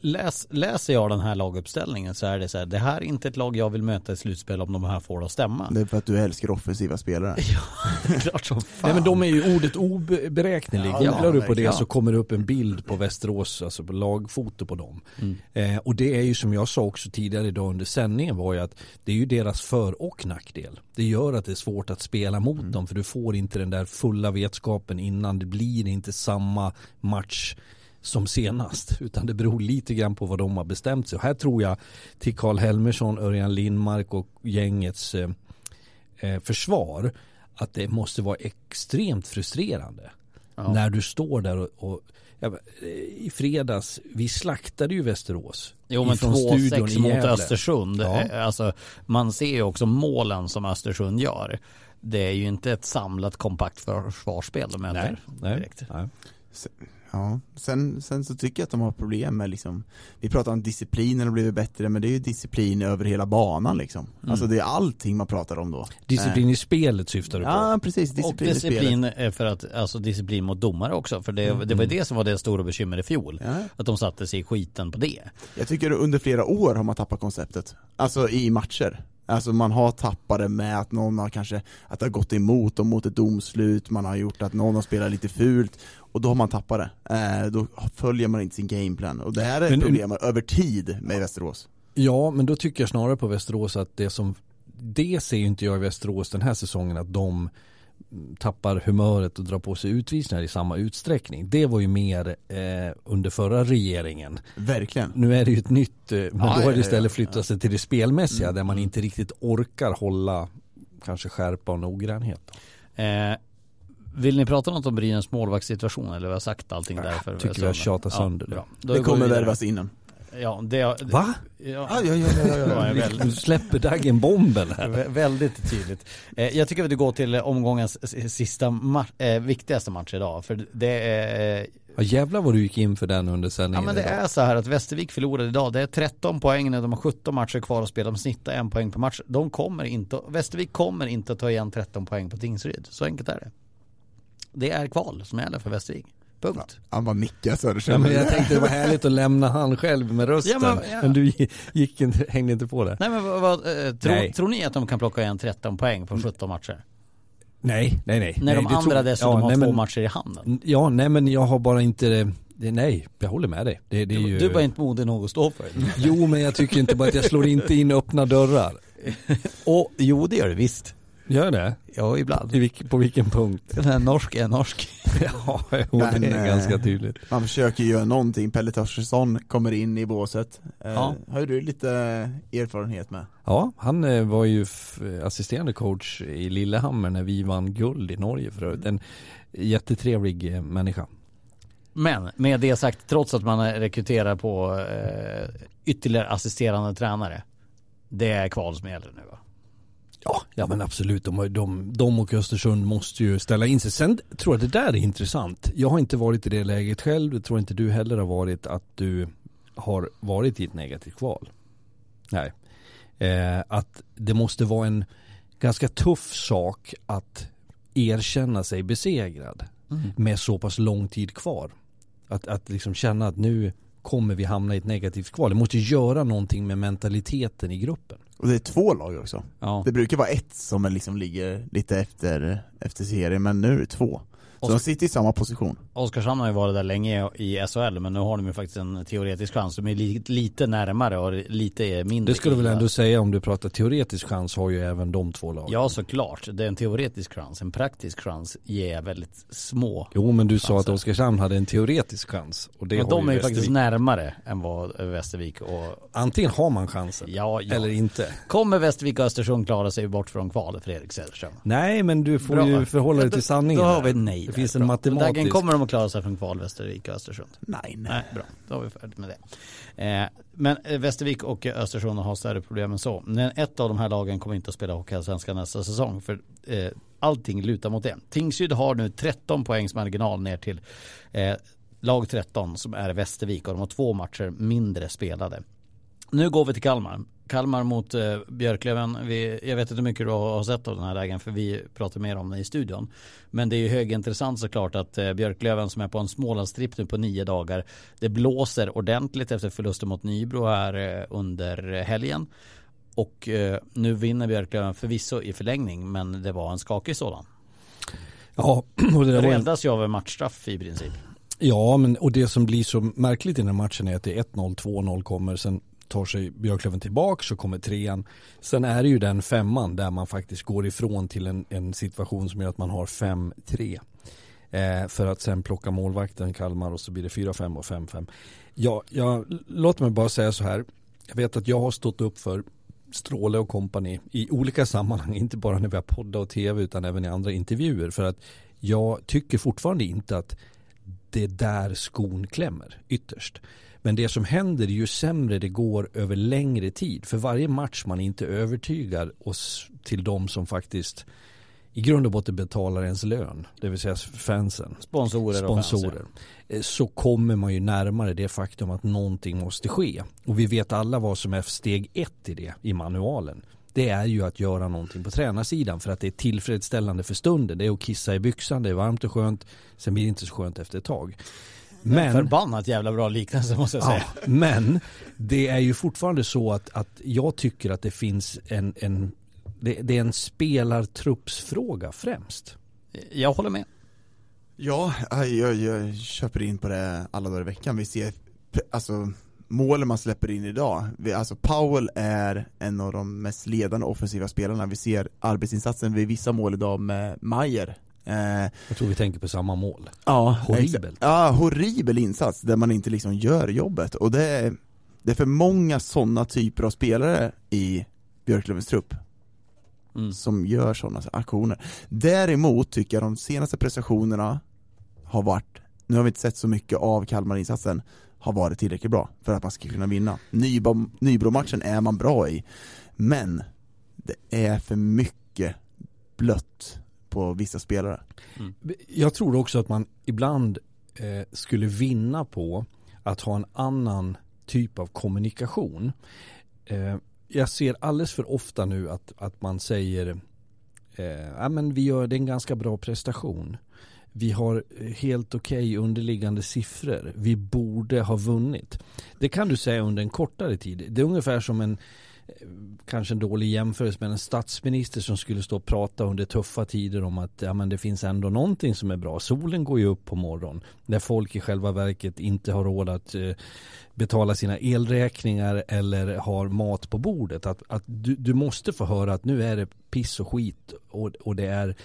Speaker 1: läs, läser jag den här laguppställningen så är det så här, det här är inte ett lag jag vill möta i slutspel om de här får det att stämma.
Speaker 2: Det är för att du älskar offensiva spelare.
Speaker 1: Klart som fan.
Speaker 3: Nej men de är ju ordet oberäknelig.
Speaker 2: Ja,
Speaker 3: Googlar
Speaker 2: ja,
Speaker 3: du på det
Speaker 2: verkligen.
Speaker 3: så kommer det upp en bild på Västerås, alltså på lagfoto på dem.
Speaker 1: Mm.
Speaker 3: Eh, och det är ju som jag sa också tidigare idag under sändningen var ju att det är ju deras för och nackdel. Det gör att det är svårt att spela mot
Speaker 2: Mm.
Speaker 3: dem för du får inte den där fulla vetskapen innan. Det blir inte samma match som senast utan det beror lite grann på vad de har bestämt sig. Och här tror jag till Karl Helmersson, Örjan Lindmark och gängets eh, eh, försvar att det måste vara extremt frustrerande
Speaker 1: Ja.
Speaker 3: när du står där och, och ja, eh, i fredags, vi slaktade ju Västerås.
Speaker 1: Jo men
Speaker 3: ifrån studion
Speaker 1: 2-6
Speaker 3: i
Speaker 1: mot. Östersund.
Speaker 3: Ja.
Speaker 1: Eh, Alltså, man ser ju också målen som Östersund gör. Det är ju inte ett samlat kompakt försvarsspel de möter.
Speaker 3: Nej, nej,
Speaker 1: direkt.
Speaker 3: nej.
Speaker 2: Ja, sen, sen så tycker jag att de har problem med liksom Vi pratar om disciplinen har blivit bättre men det är ju disciplin över hela banan liksom Alltså det är allting man pratar om då
Speaker 3: Disciplin i spelet syftar du på.
Speaker 2: Ja precis,
Speaker 1: Och
Speaker 2: disciplin, spelet
Speaker 1: disciplin för att, alltså disciplin mot domare också. För det,
Speaker 3: Mm.
Speaker 1: det var det som var det stora bekymmer i fjol.
Speaker 2: ja.
Speaker 1: Att de satte sig i skiten på det.
Speaker 2: Jag tycker under flera år har man tappat konceptet Alltså i matcher Alltså man har tappat det med att någon har kanske, att det har gått emot dem mot ett domslut, man har gjort att någon har spelat lite fult och då har man tappat det. Eh, då följer man inte sin gameplan och det här är ett
Speaker 3: Men-
Speaker 2: problem över tid med Västerås.
Speaker 3: Ja, men då tycker jag snarare på Västerås att det som det ser ju inte jag i Västerås den här säsongen att de tappar humöret och drar på sig utvisningar i samma utsträckning. Det var ju mer eh, under förra regeringen.
Speaker 2: Verkligen.
Speaker 3: Nu är det ju ett nytt, eh, men
Speaker 2: Ja,
Speaker 3: då har
Speaker 2: ja,
Speaker 3: det istället
Speaker 2: ja,
Speaker 3: flyttat sig till det spelmässiga
Speaker 2: Mm,
Speaker 3: där man inte riktigt orkar hålla kanske skärpa och noggrannhet.
Speaker 1: Eh, vill ni prata något om Brynäs målvaktssituation eller har jag sagt allting där? För
Speaker 3: tycker vi har tjatat sönder.
Speaker 1: Då
Speaker 2: Det
Speaker 1: vi
Speaker 2: kommer värvas innan.
Speaker 1: Ja, det,
Speaker 3: Va?
Speaker 1: Ja,
Speaker 2: ja, ja, ja, ja,
Speaker 1: en väldigt,
Speaker 3: Du släpper Daggen bomben här.
Speaker 1: Vä- Väldigt tydligt. Eh, jag tycker att vi går till omgångens sista ma- eh, viktigaste match idag. För det är, eh,
Speaker 3: Ja jävlar vad du gick in för den under
Speaker 1: Ja
Speaker 3: sändningen
Speaker 1: men det
Speaker 3: idag.
Speaker 1: är så här att Västervik förlorade idag. Det är 13 poäng när de har 17 matcher kvar att spela. De snittar en poäng per match. De kommer inte, Västervik kommer inte att ta igen 13 poäng på Tingsryd. Så enkelt är det. Det är kval som gäller för Västervik. Punkt.
Speaker 2: Han bara nickar Söderström.
Speaker 3: Ja, men jag tänkte det var härligt att lämna han själv med rösten.
Speaker 1: Ja,
Speaker 3: men,
Speaker 1: men- ja.
Speaker 3: du gick inte, hängde inte på det.
Speaker 1: Nej men vad, vad, eh, tror,
Speaker 3: Nej.
Speaker 1: tror ni att de kan plocka igen 13 poäng på 17 matcher?
Speaker 3: Nej, nej, nej.
Speaker 1: När
Speaker 3: nej,
Speaker 1: de andra
Speaker 3: tror-
Speaker 1: dessutom
Speaker 3: ja,
Speaker 1: har
Speaker 3: nej,
Speaker 1: två
Speaker 3: men-
Speaker 1: matcher i handen.
Speaker 3: Ja, nej men jag har bara inte det, nej, jag håller med dig. Det, det är ju...
Speaker 1: Du var inte modig nog att stå för det.
Speaker 3: Jo men jag tycker inte bara att jag slår inte in öppna dörrar.
Speaker 1: Och jo det gör det visst.
Speaker 3: Gör det?
Speaker 1: Ja ibland.
Speaker 3: I vilk, på vilken punkt?
Speaker 1: Den norsk är norsk.
Speaker 3: Ja, jo, det är
Speaker 2: eh,
Speaker 3: ganska tydligt.
Speaker 2: Man försöker göra någonting, Pelle Torstensson kommer in i båset. Eh,
Speaker 1: Ja.
Speaker 2: Har du lite erfarenhet med?
Speaker 3: Ja, han eh, var ju assisterande coach i Lillehammer när vi vann guld i Norge förut. En jättetrevlig människa.
Speaker 1: Men med det sagt, trots att man rekryterar på eh, ytterligare assisterande tränare. Det är kval som gäller nu va?
Speaker 3: Ja, ja men absolut. De, de, de och Östersund måste ju ställa in sig. Sen tror jag det där är intressant. Jag har inte varit i det läget själv. Jag tror inte du heller har varit att du har varit i ett negativt kval. Nej. Eh, att det måste vara en ganska tuff sak att erkänna sig besegrad med så pass lång tid kvar. Att, att liksom känna att nu kommer vi hamna i ett negativt kval. Det måste göra någonting med mentaliteten i gruppen.
Speaker 2: Och det är två lag också.
Speaker 1: Ja.
Speaker 2: Det brukar vara ett som liksom ligger lite efter, efter serien, men nu är det två. Så de sitter i samma position.
Speaker 1: Oskarshamn har ju varit där länge i SHL men nu har de ju faktiskt en teoretisk chans. De är li, lite närmare och lite mindre.
Speaker 3: Det skulle du väl ändå säga om du pratar teoretisk chans har ju även de två lagen.
Speaker 1: Ja såklart, det är en teoretisk chans. En praktisk chans ger väldigt små.
Speaker 3: Jo men du sa att
Speaker 1: Chanser.
Speaker 3: Oskarshamn hade en teoretisk chans. Och det
Speaker 1: men
Speaker 3: har
Speaker 1: de är ju
Speaker 3: Västervik.
Speaker 1: faktiskt närmare än vad Västervik och
Speaker 3: Antingen har man chansen
Speaker 1: ja, ja.
Speaker 3: eller inte.
Speaker 1: Kommer Västervik och Östersund klara sig bort från kval, Fredrik Söderström?
Speaker 3: Nej men du får
Speaker 1: Bra.
Speaker 3: ju förhålla dig till sanningen.
Speaker 1: Då har vi nej.
Speaker 3: Det finns en
Speaker 1: Bra.
Speaker 3: matematisk.
Speaker 1: Dagen kommer de att klara sig från kval, Västervik och Östersund.
Speaker 2: Nej, nej.
Speaker 1: Nej, bra. Då har vi färdigt med det. Eh, men eh, Västervik och Östersund har större problem än så. Men ett av de här lagen kommer inte att spela Hockeyallsvenskan nästa säsong. För eh, allting lutar mot det. Tingsryd har nu 13 poängs marginal ner till eh, lag 13 som är Västervik och de har två matcher mindre spelade. Nu går vi till Kalmar. Kalmar mot eh, Björklöven. Vi, jag vet inte hur mycket du har sett av den här lägen för vi pratar mer om det i studion. Men det är ju högintressant såklart att eh, Björklöven som är på en Smålandstripp nu på nio dagar. Det blåser ordentligt efter förlusten mot Nybro här eh, under helgen. Och eh, nu vinner Björklöven förvisso i förlängning men det var en skakig sådan.
Speaker 3: Ja, och det
Speaker 1: räddas ju av en matchstraff i princip.
Speaker 3: ja men och det som blir så märkligt i den här matchen är att det är 1-0, 2-0 kommer. Sen tar sig Björklöven tillbaka så kommer trean. Sen är det ju den femman där man faktiskt går ifrån till en, en situation som gör att man har 5-3. Eh, för att sen plocka målvakten Kalmar och så blir det 4-5 och 5-5. Ja, jag, låt mig bara säga så här. Jag vet att jag har stått upp för Stråle och kompani i olika sammanhang, inte bara när vi har podda och tv utan även i andra intervjuer. För att jag tycker fortfarande inte att det är där skon klämmer ytterst. Men det som händer ju sämre det går över längre tid. För varje match man inte övertygar oss till de som faktiskt i grund och botten betalar ens lön, det vill säga fansen,
Speaker 1: Sponsorer och fans,
Speaker 3: sponsorer, eh, så kommer man ju närmare det faktum att någonting måste ske. Och vi vet alla vad som är steg ett i det, i manualen. Det är ju att göra någonting på tränarsidan för att det är tillfredsställande för stunden. Det är att kissa i byxan, det är varmt och skönt, sen blir det inte så skönt efter ett tag.
Speaker 1: Men, Förbannat jävla bra liknelse måste jag säga.
Speaker 3: Ja, men det är ju fortfarande så att, att jag tycker att det finns en, en det, det är en spelartruppsfråga främst.
Speaker 1: Jag håller med.
Speaker 2: Ja, jag, jag köper in på det alla dagar i veckan. Vi ser, alltså målen man släpper in idag, vi, alltså Powell är en av de mest ledande offensiva spelarna. Vi ser arbetsinsatsen vid vissa mål idag med Mayer. Eh,
Speaker 3: Jag tror vi tänker på samma mål.
Speaker 2: ja,
Speaker 3: Horribelt.
Speaker 2: Ja, horribel insats där man inte liksom gör jobbet. Och det är, det är för många sådana typer av spelare i Björklövens trupp
Speaker 1: Mm.
Speaker 2: som gör sådana aktioner. Däremot tycker jag de senaste prestationerna har varit, nu har vi inte sett så mycket av Kalmar-insatsen, har varit tillräckligt bra för att man ska kunna vinna. Nybro- Nybro-matchen är man bra i, men det är för mycket blött på vissa spelare. Mm.
Speaker 3: Jag tror också att man ibland eh, skulle vinna på att ha en annan typ av kommunikation. Eh, jag ser alldeles för ofta nu att, att man säger eh, men vi gör det en ganska bra prestation. Vi har helt okej okay underliggande siffror. Vi borde ha vunnit. Det kan du säga under en kortare tid. Det är ungefär som en Eh, kanske en dålig jämförelse med en statsminister som skulle stå och prata under tuffa tider om att ja, men det finns ändå någonting som är bra. Solen går ju upp på morgonen när folk i själva verket inte har råd att eh, betala sina elräkningar eller har mat på bordet. Att, att du, du måste få höra att nu är det piss och skit och, och det är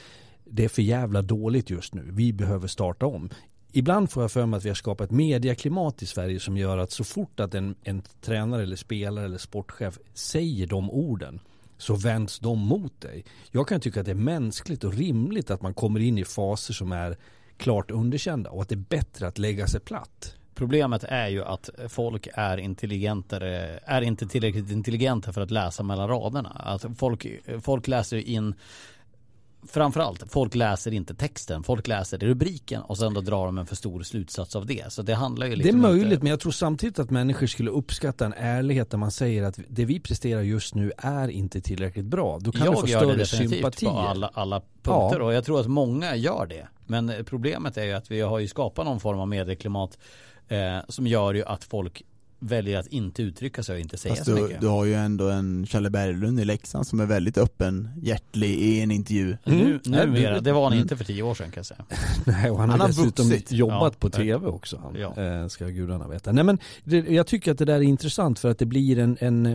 Speaker 3: det är för jävla dåligt just nu. Vi behöver starta om ibland får jag för mig att vi har skapat ett medieklimat i Sverige som gör att så fort att en, en tränare eller spelare eller sportchef säger de orden så vänds de mot dig. Jag kan tycka att det är mänskligt och rimligt att man kommer in i faser som är klart underkända och att det är bättre att lägga sig platt.
Speaker 1: Problemet är ju att folk är intelligentare, är inte tillräckligt intelligenta för att läsa mellan raderna. Alltså folk, folk läser in framförallt, folk läser inte texten, folk läser rubriken och sen då drar de en för stor slutsats av det. Så det handlar ju
Speaker 3: liksom Det är möjligt, inte... men jag tror samtidigt att människor skulle uppskatta en ärlighet där man säger att det vi presterar just nu är inte tillräckligt bra. Då kan jag vi få större sympati. på
Speaker 1: alla, alla punkter ja. och jag tror att många gör det. Men problemet är ju att vi har ju skapat någon form av medieklimat eh, som gör ju att folk väljer att inte uttrycka sig och inte säga Fast så
Speaker 2: du,
Speaker 1: mycket.
Speaker 2: Du har ju ändå en Challe Berglund i Leksand som är väldigt öppen, hjärtlig i en intervju.
Speaker 1: Mm. Nu, numera, det var han mm. inte för tio år sedan kan jag säga.
Speaker 3: Nej, och han, han har dessutom vuxit. jobbat ja, på tv också. Han, ja. Eh, ska gudarna veta. Nej men det, jag tycker att det där är intressant för att det blir en, en,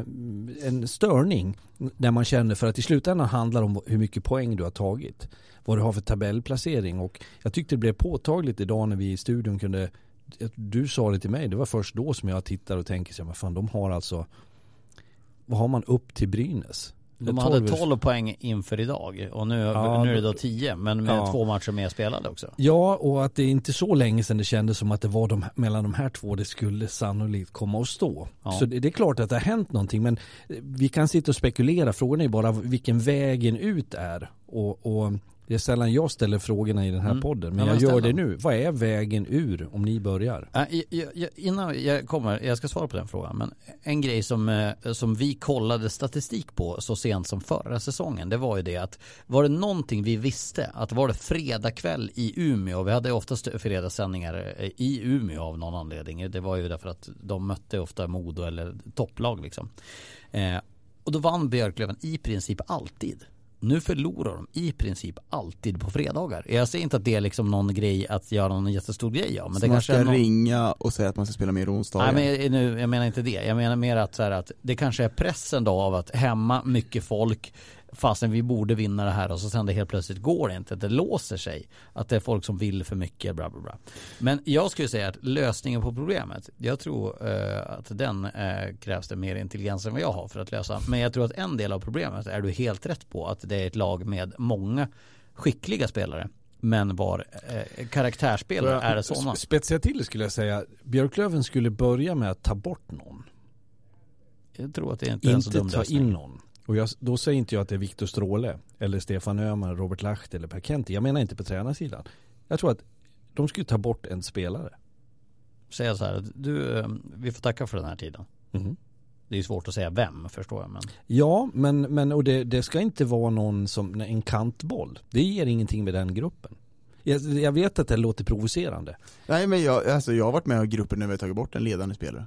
Speaker 3: en störning när man känner för att i slutändan handlar det om hur mycket poäng du har tagit. Vad du har för tabellplacering och jag tyckte det blev påtagligt idag när vi i studion kunde du sa det till mig, det var först då som jag tittar och tänker så här, fan de har alltså, vad har man upp till Brynäs?
Speaker 1: De hade 12 poäng inför idag och nu, ja, nu är det då 10 men med ja. två matcher mer spelade också.
Speaker 3: Ja och att det är inte så länge sedan det kändes som att det var de, mellan de här två det skulle sannolikt komma att stå. Ja. Så det, det, är klart att det har hänt någonting men vi kan sitta och spekulera. Frågan är bara vilken vägen ut är. Och, och det är sällan jag ställer frågorna i den här mm. podden, men jag, jag gör det nu. Vad är vägen ur om ni börjar?
Speaker 1: Äh, jag, jag, innan jag kommer, jag ska svara på den frågan, men en grej som, eh, som vi kollade statistik på så sent som förra säsongen, det var ju det att var det någonting vi visste, att var det fredag kväll i Umeå, vi hade oftast fredagssändningar eh, i Umeå av någon anledning, det var ju därför att de mötte ofta Modo eller topplag liksom. Eh, och då vann Björklöven i princip alltid. Nu förlorar de i princip alltid på fredagar. Jag säger inte att det är liksom någon grej att göra någon jättestor grej av.
Speaker 2: Men så det man ska någon... ringa och säga att man ska spela mer onsdagar?
Speaker 1: Nej men nu, jag menar inte det. Jag menar mer att, så här, att det kanske är pressen då av att hemma, mycket folk, fastän vi borde vinna det här och så sen det helt plötsligt går inte. Det låser sig. Att det är folk som vill för mycket, bla bla bla. Men jag skulle säga att lösningen på problemet, jag tror uh, att den uh, krävs det mer intelligens än vad jag har för att lösa. Men jag tror att en del av problemet är du helt rätt på att det är ett lag med många skickliga spelare. Men var eh, karaktärsspelare är det sådana.
Speaker 3: Spetsia till skulle jag säga. Björklöven skulle börja med att ta bort någon.
Speaker 1: Jag tror att det inte är en så dum
Speaker 3: ta in någon. Och jag, då säger inte jag att det är Viktor Stråle eller Stefan Öhman, Robert Lacht eller Per Kenti. Jag menar inte på tränarsidan. Jag tror att de skulle ta bort en spelare.
Speaker 1: Säga så här, du, eh, vi får tacka för den här tiden. Mm. Det är svårt att säga vem, förstår jag. Men...
Speaker 3: Ja, men, men och det, det ska inte vara någon som en kantboll. Det ger ingenting med den gruppen. Jag, jag, vet att det låter provocerande.
Speaker 2: Nej men jag, alltså jag har varit med i gruppen när vi har tagit bort en ledande spelare.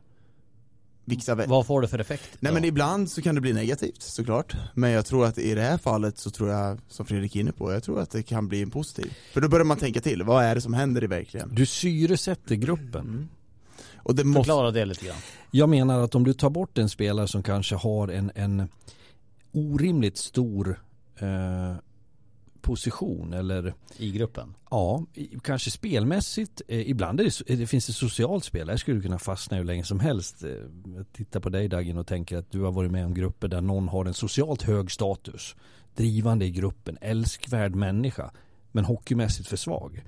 Speaker 1: Vixa Vad får det för effekt?
Speaker 2: Nej men ibland så kan det bli negativt såklart. Men jag tror att i det här fallet så tror jag, som Fredrik är inne på, jag tror att det kan bli en positiv. För då börjar man tänka till, vad är det som händer i verkligheten?
Speaker 3: Du syresätter gruppen. Mm.
Speaker 1: Och det måste... Förklara det lite grann.
Speaker 3: Jag menar att om du tar bort en spelare som kanske har en, en orimligt stor eh, position eller
Speaker 1: I gruppen?
Speaker 3: Ja, kanske spelmässigt. Eh, ibland är det, det finns det socialt spel. Där skulle du kunna fastna hur länge som helst. Eh, titta på dig Dagen och tänker att du har varit med om grupper där någon har en socialt hög status. Drivande i gruppen, älskvärd människa. Men hockeymässigt för svag.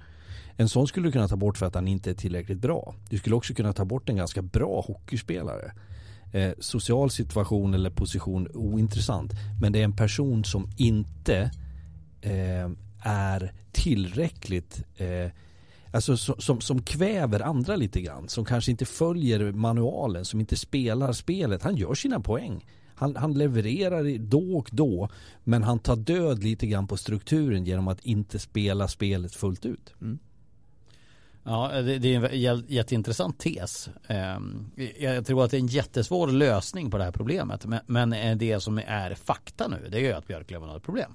Speaker 3: En sån skulle du kunna ta bort för att han inte är tillräckligt bra. Du skulle också kunna ta bort en ganska bra hockeyspelare. Eh, social situation eller position ointressant. Men det är en person som inte eh, är tillräckligt eh, Alltså som, som kväver andra lite grann. Som kanske inte följer manualen, som inte spelar spelet. Han gör sina poäng. Han, han levererar då och då. Men han tar död lite grann på strukturen genom att inte spela spelet fullt ut. Mm.
Speaker 1: Ja, det, det, är en jätteintressant tes. Ehm, jag tror att det är en jättesvår lösning på det här problemet. Men eh, det som är fakta nu, det är ju att Björklöven har ett problem.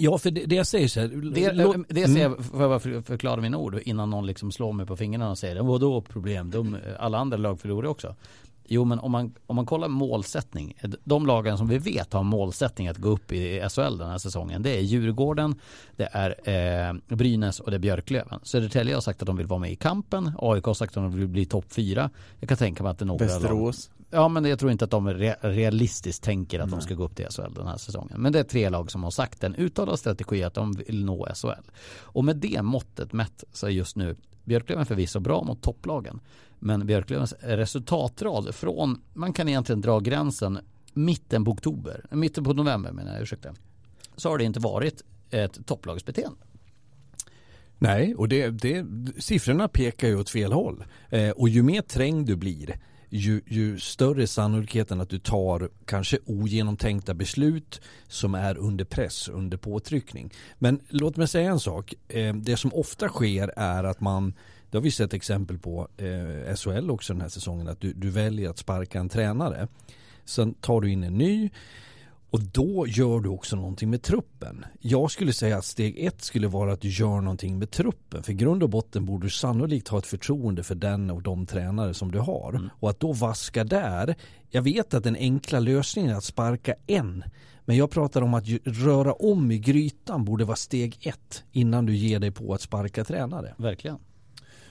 Speaker 3: Ja, för det, det jag säger så här,
Speaker 1: Det, låt, det säger jag, får jag bara förklara mina ord innan någon liksom slår mig på fingrarna och säger vadå problem? De, alla andra lag förlorar också. Jo men om man, om man kollar målsättning. De lagen som vi vet har målsättning att gå upp i SHL den här säsongen. Det är Djurgården, det är eh, Brynäs och det är Björklöven. Södertälje har sagt att de vill vara med i kampen. AIK har sagt att de vill bli topp fyra. Jag kan tänka mig att det är några
Speaker 2: Västerås.
Speaker 1: Lag. Ja men jag tror inte att de realistiskt tänker att Nej. de ska gå upp till SHL den här säsongen. Men det är tre lag som har sagt en uttalad strategi att de vill nå SHL. Och med det måttet mätt så är just nu Björklöven förvisso bra mot topplagen. Men Björklövens resultatrad från, man kan egentligen dra gränsen mitten på oktober, mitten på november menar jag, ursäkta. Så har det inte varit ett topplagsbeteende.
Speaker 3: Nej, och det, det, siffrorna pekar ju åt fel håll. Eh, och ju mer trängd du blir, ju, ju större sannolikheten att du tar kanske ogenomtänkta beslut som är under press, under påtryckning. Men låt mig säga en sak. Eh, det som ofta sker är att man det har vi sett exempel på eh, SHL också den här säsongen att du, du väljer att sparka en tränare. Sen tar du in en ny och då gör du också någonting med truppen. Jag skulle säga att steg ett skulle vara att du gör någonting med truppen. För grund och botten borde du sannolikt ha ett förtroende för den och de tränare som du har. Mm. Och att då vaska där. Jag vet att den enkla lösningen är att sparka en. Men jag pratar om att röra om i grytan borde vara steg ett innan du ger dig på att sparka tränare.
Speaker 1: Verkligen.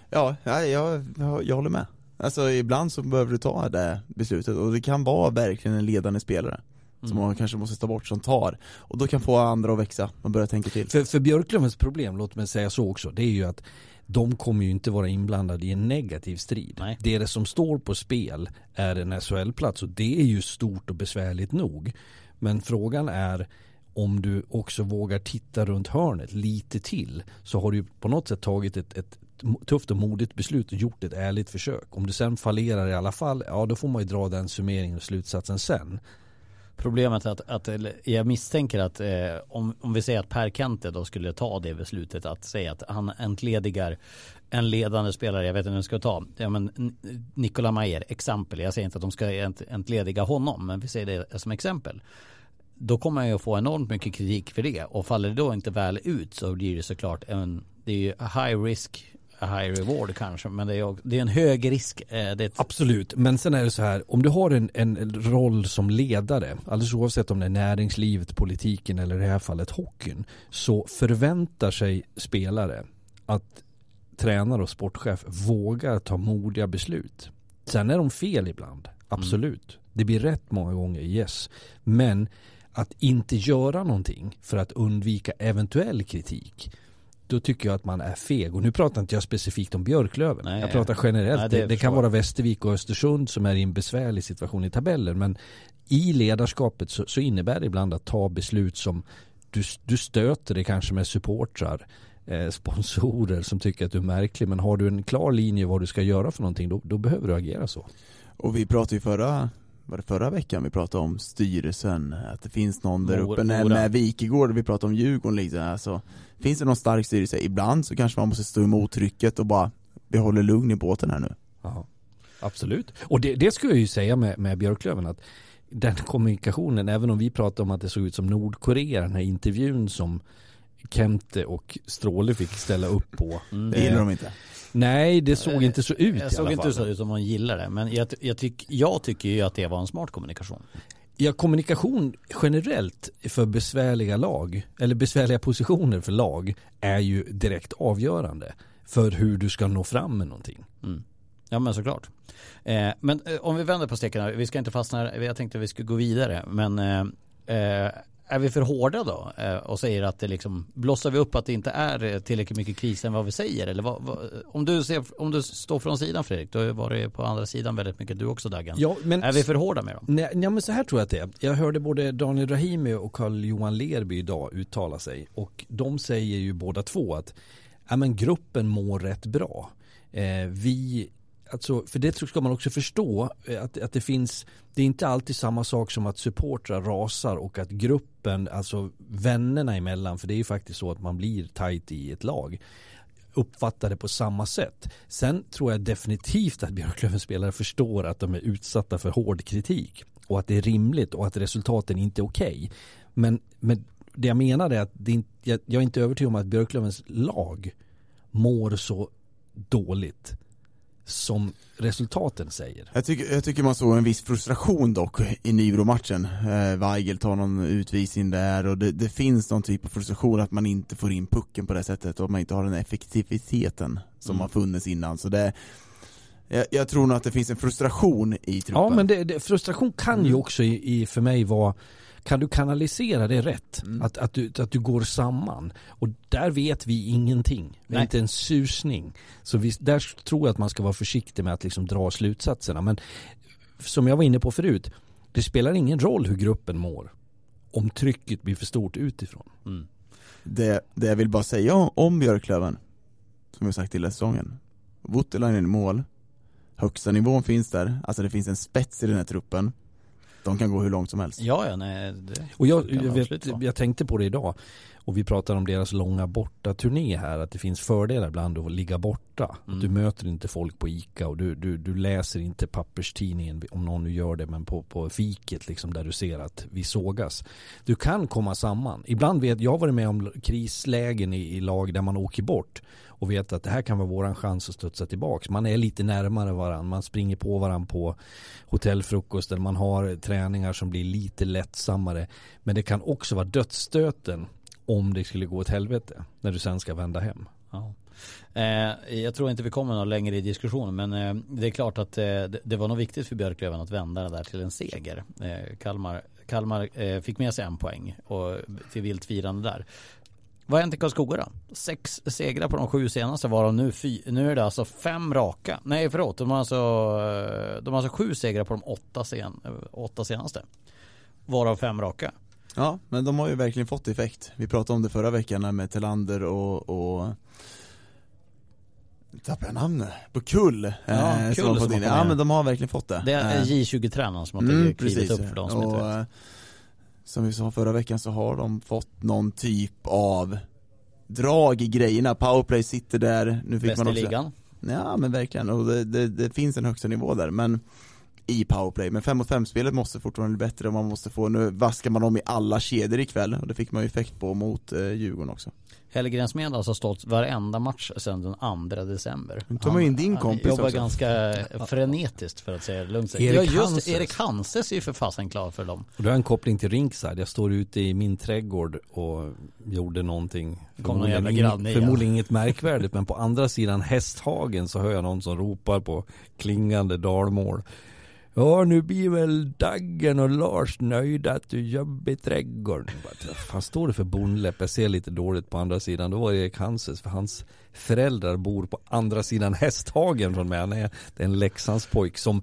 Speaker 2: Ja, jag, jag, jag håller med. Alltså ibland så behöver du ta det beslutet och det kan vara verkligen en ledande spelare mm. som man kanske måste ta bort som tar och då kan få andra att växa och börja tänka till.
Speaker 3: För, för Björklövens problem, låt mig säga så också, det är ju att de kommer ju inte vara inblandade i en negativ strid. Nej. Det som står på spel är en SHL-plats och det är ju stort och besvärligt nog. Men frågan är om du också vågar titta runt hörnet lite till så har du på något sätt tagit ett, ett tufft och modigt beslut och gjort ett ärligt försök. Om du sen fallerar i alla fall, ja då får man ju dra den summeringen och slutsatsen sen.
Speaker 1: Problemet är att, att jag misstänker att eh, om, om vi säger att Per Kente då skulle ta det beslutet att säga att han entledigar en ledande spelare, jag vet inte hur jag ska ta, ja, men Nikola Mayer, exempel, jag säger inte att de ska entlediga honom, men vi säger det som exempel. Då kommer han ju få enormt mycket kritik för det och faller det då inte väl ut så blir det såklart en, det är ju high risk high reward kanske, men det är, det är en hög risk. Eh, ett...
Speaker 3: Absolut, men sen är det så här, om du har en, en roll som ledare, alldeles oavsett om det är näringslivet, politiken eller i det här fallet hockeyn, så förväntar sig spelare att tränare och sportchef vågar ta modiga beslut. Sen är de fel ibland, absolut. Mm. Det blir rätt många gånger, yes. Men att inte göra någonting för att undvika eventuell kritik då tycker jag att man är feg. Och nu pratar inte jag specifikt om Björklöven. Nej, jag pratar generellt. Nej, det, det, det kan vara Västervik och Östersund som är i en besvärlig situation i tabellen. Men i ledarskapet så, så innebär det ibland att ta beslut som du, du stöter dig kanske med supportrar eh, sponsorer som tycker att du är märklig. Men har du en klar linje vad du ska göra för någonting då, då behöver du agera så.
Speaker 2: Och vi pratade ju förra var det förra veckan vi pratade om styrelsen, att det finns någon där uppe, när, med Wikegård, vi pratade om Djurgården liksom, alltså, finns det någon stark styrelse? Ibland så kanske man måste stå emot trycket och bara, vi håller lugn i båten här nu.
Speaker 3: Aha. Absolut, och det, det skulle jag ju säga med, med Björklöven att den kommunikationen, även om vi pratar om att det såg ut som Nordkorea, den här intervjun som Kemte och Stråle fick ställa upp på.
Speaker 2: Mm. Det gillar de inte.
Speaker 3: Nej, det såg inte så ut
Speaker 1: Jag såg inte så ut som man gillar det. Men jag, jag, tyck, jag tycker ju att det var en smart kommunikation.
Speaker 3: Ja, kommunikation generellt för besvärliga lag, eller besvärliga positioner för lag, är ju direkt avgörande för hur du ska nå fram med någonting. Mm.
Speaker 1: Ja men såklart. Eh, men eh, om vi vänder på steken här, vi ska inte fastna, jag tänkte att vi skulle gå vidare, men eh, eh är vi för hårda då eh, och säger att det liksom blossar vi upp att det inte är tillräckligt mycket kris än vad vi säger eller vad, vad, om, du ser, om du står från sidan Fredrik, då var det på andra sidan väldigt mycket du också Daggen. Ja, men, är vi för hårda med dem?
Speaker 3: Nej, ja, men så här tror jag att det är. Jag hörde både Daniel Rahimi och Carl-Johan Lerby idag uttala sig och de säger ju båda två att ja men gruppen mår rätt bra. Eh, vi, alltså, för det ska man också förstå eh, att, att det finns, det är inte alltid samma sak som att supportrar rasar och att gruppen, alltså vännerna emellan, för det är ju faktiskt så att man blir tajt i ett lag uppfattar det på samma sätt. Sen tror jag definitivt att Björklövens spelare förstår att de är utsatta för hård kritik och att det är rimligt och att resultaten inte är okej. Okay. Men, men det jag menar är att det inte, jag, jag är inte övertygad om att Björklövens lag mår så dåligt som resultaten säger.
Speaker 2: Jag tycker, jag tycker man såg en viss frustration dock i Nybro-matchen. Eh, Weigel tar någon utvisning där och det, det, finns någon typ av frustration att man inte får in pucken på det sättet och att man inte har den effektiviteten som mm. har funnits innan. Så det, jag, jag, tror nog att det finns en frustration i truppen.
Speaker 3: Ja men det, det, frustration kan mm. ju också i, i, för mig vara kan du kanalisera det rätt? Mm. Att, att, du, att du går samman. Och där vet vi ingenting. Vi inte en susning. Så vi, där tror jag att man ska vara försiktig med att liksom dra slutsatserna. Men som jag var inne på förut, det spelar ingen roll hur gruppen mår. Om trycket blir för stort utifrån. Mm.
Speaker 2: Det, det jag vill bara säga om Björklöven, som jag sagt hela säsongen. Voutilainen i mål, högsta nivån finns där, alltså det finns en spets i den här truppen de kan gå hur långt som helst.
Speaker 1: Ja, ja nej, det
Speaker 3: Och jag, jag, vet, jag tänkte på det idag och vi pratar om deras långa borta turné här att det finns fördelar ibland att ligga borta. Mm. Du möter inte folk på ICA och du, du, du läser inte papperstidningen om någon nu gör det men på, på fiket liksom där du ser att vi sågas. Du kan komma samman. Ibland vet jag har varit med om krislägen i, i lag där man åker bort och vet att det här kan vara våran chans att studsa tillbaks. Man är lite närmare varandra, man springer på varandra på hotellfrukosten, man har träningar som blir lite lättsammare. Men det kan också vara dödsstöten om det skulle gå åt helvete när du sen ska vända hem.
Speaker 1: Ja. Eh, jag tror inte vi kommer någon längre i diskussionen men eh, det är klart att eh, det var nog viktigt för Björklöven att vända det där till en seger. Eh, Kalmar, Kalmar eh, fick med sig en poäng och till vilt firande där. Vad har hänt i Karlskoga då? Sex segrar på de sju senaste varav nu, fy, nu är det alltså fem raka. Nej förlåt, de har alltså, eh, de har alltså sju segrar på de åtta, sen, eh, åtta senaste. Varav fem raka.
Speaker 2: Ja, men de har ju verkligen fått effekt. Vi pratade om det förra veckan med Telander och, och tappade jag namnet? På Kull.
Speaker 1: Ja, eh, Kull
Speaker 2: som Ja men de har verkligen fått det.
Speaker 1: Det är eh. J20-tränaren som har mm, klivit upp för de som och, inte vet
Speaker 2: som vi sa förra veckan så har de fått någon typ av drag i grejerna, powerplay sitter där,
Speaker 1: nu fick Bäst man också ligan?
Speaker 2: Ja men verkligen, och det, det, det, finns en högsta nivå där men i powerplay, men 5 mot 5 spelet måste fortfarande bli bättre och man måste få, nu vaskar man om i alla kedjor ikväll och det fick man ju effekt på mot eh, Djurgården också
Speaker 1: Hellgrens med alltså stått varenda match sedan den 2 december.
Speaker 2: Nu tar man in din kompis
Speaker 1: Han jobbar
Speaker 2: också.
Speaker 1: ganska frenetiskt för att säga det lugnt. Erik ja just Hanses. Erik Hanses är ju för fasen klar för dem.
Speaker 3: Och du har en koppling till Rinkside. Jag står ute i min trädgård och gjorde någonting. Förmodligen, ing, förmodligen inget märkvärdigt men på andra sidan hästhagen så hör jag någon som ropar på klingande dalmål. Ja, nu blir väl Daggen och Lars nöjda att du jobbar i trädgården. Vad står det för bondläpp? Jag ser lite dåligt på andra sidan. Då var det Erik Hanses, för hans föräldrar bor på andra sidan Hästhagen från mig. Han är, en Leksandspojk som